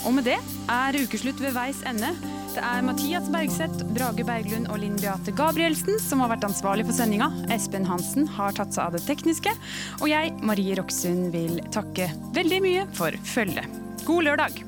Og med det er ukeslutt ved veis ende. Det er Mathias Bergseth, Brage Berglund og Linn Beate Gabrielsen som har vært ansvarlig for sendinga. Espen Hansen har tatt seg av det tekniske. Og jeg, Marie Roksund, vil takke veldig mye for følget. God lørdag!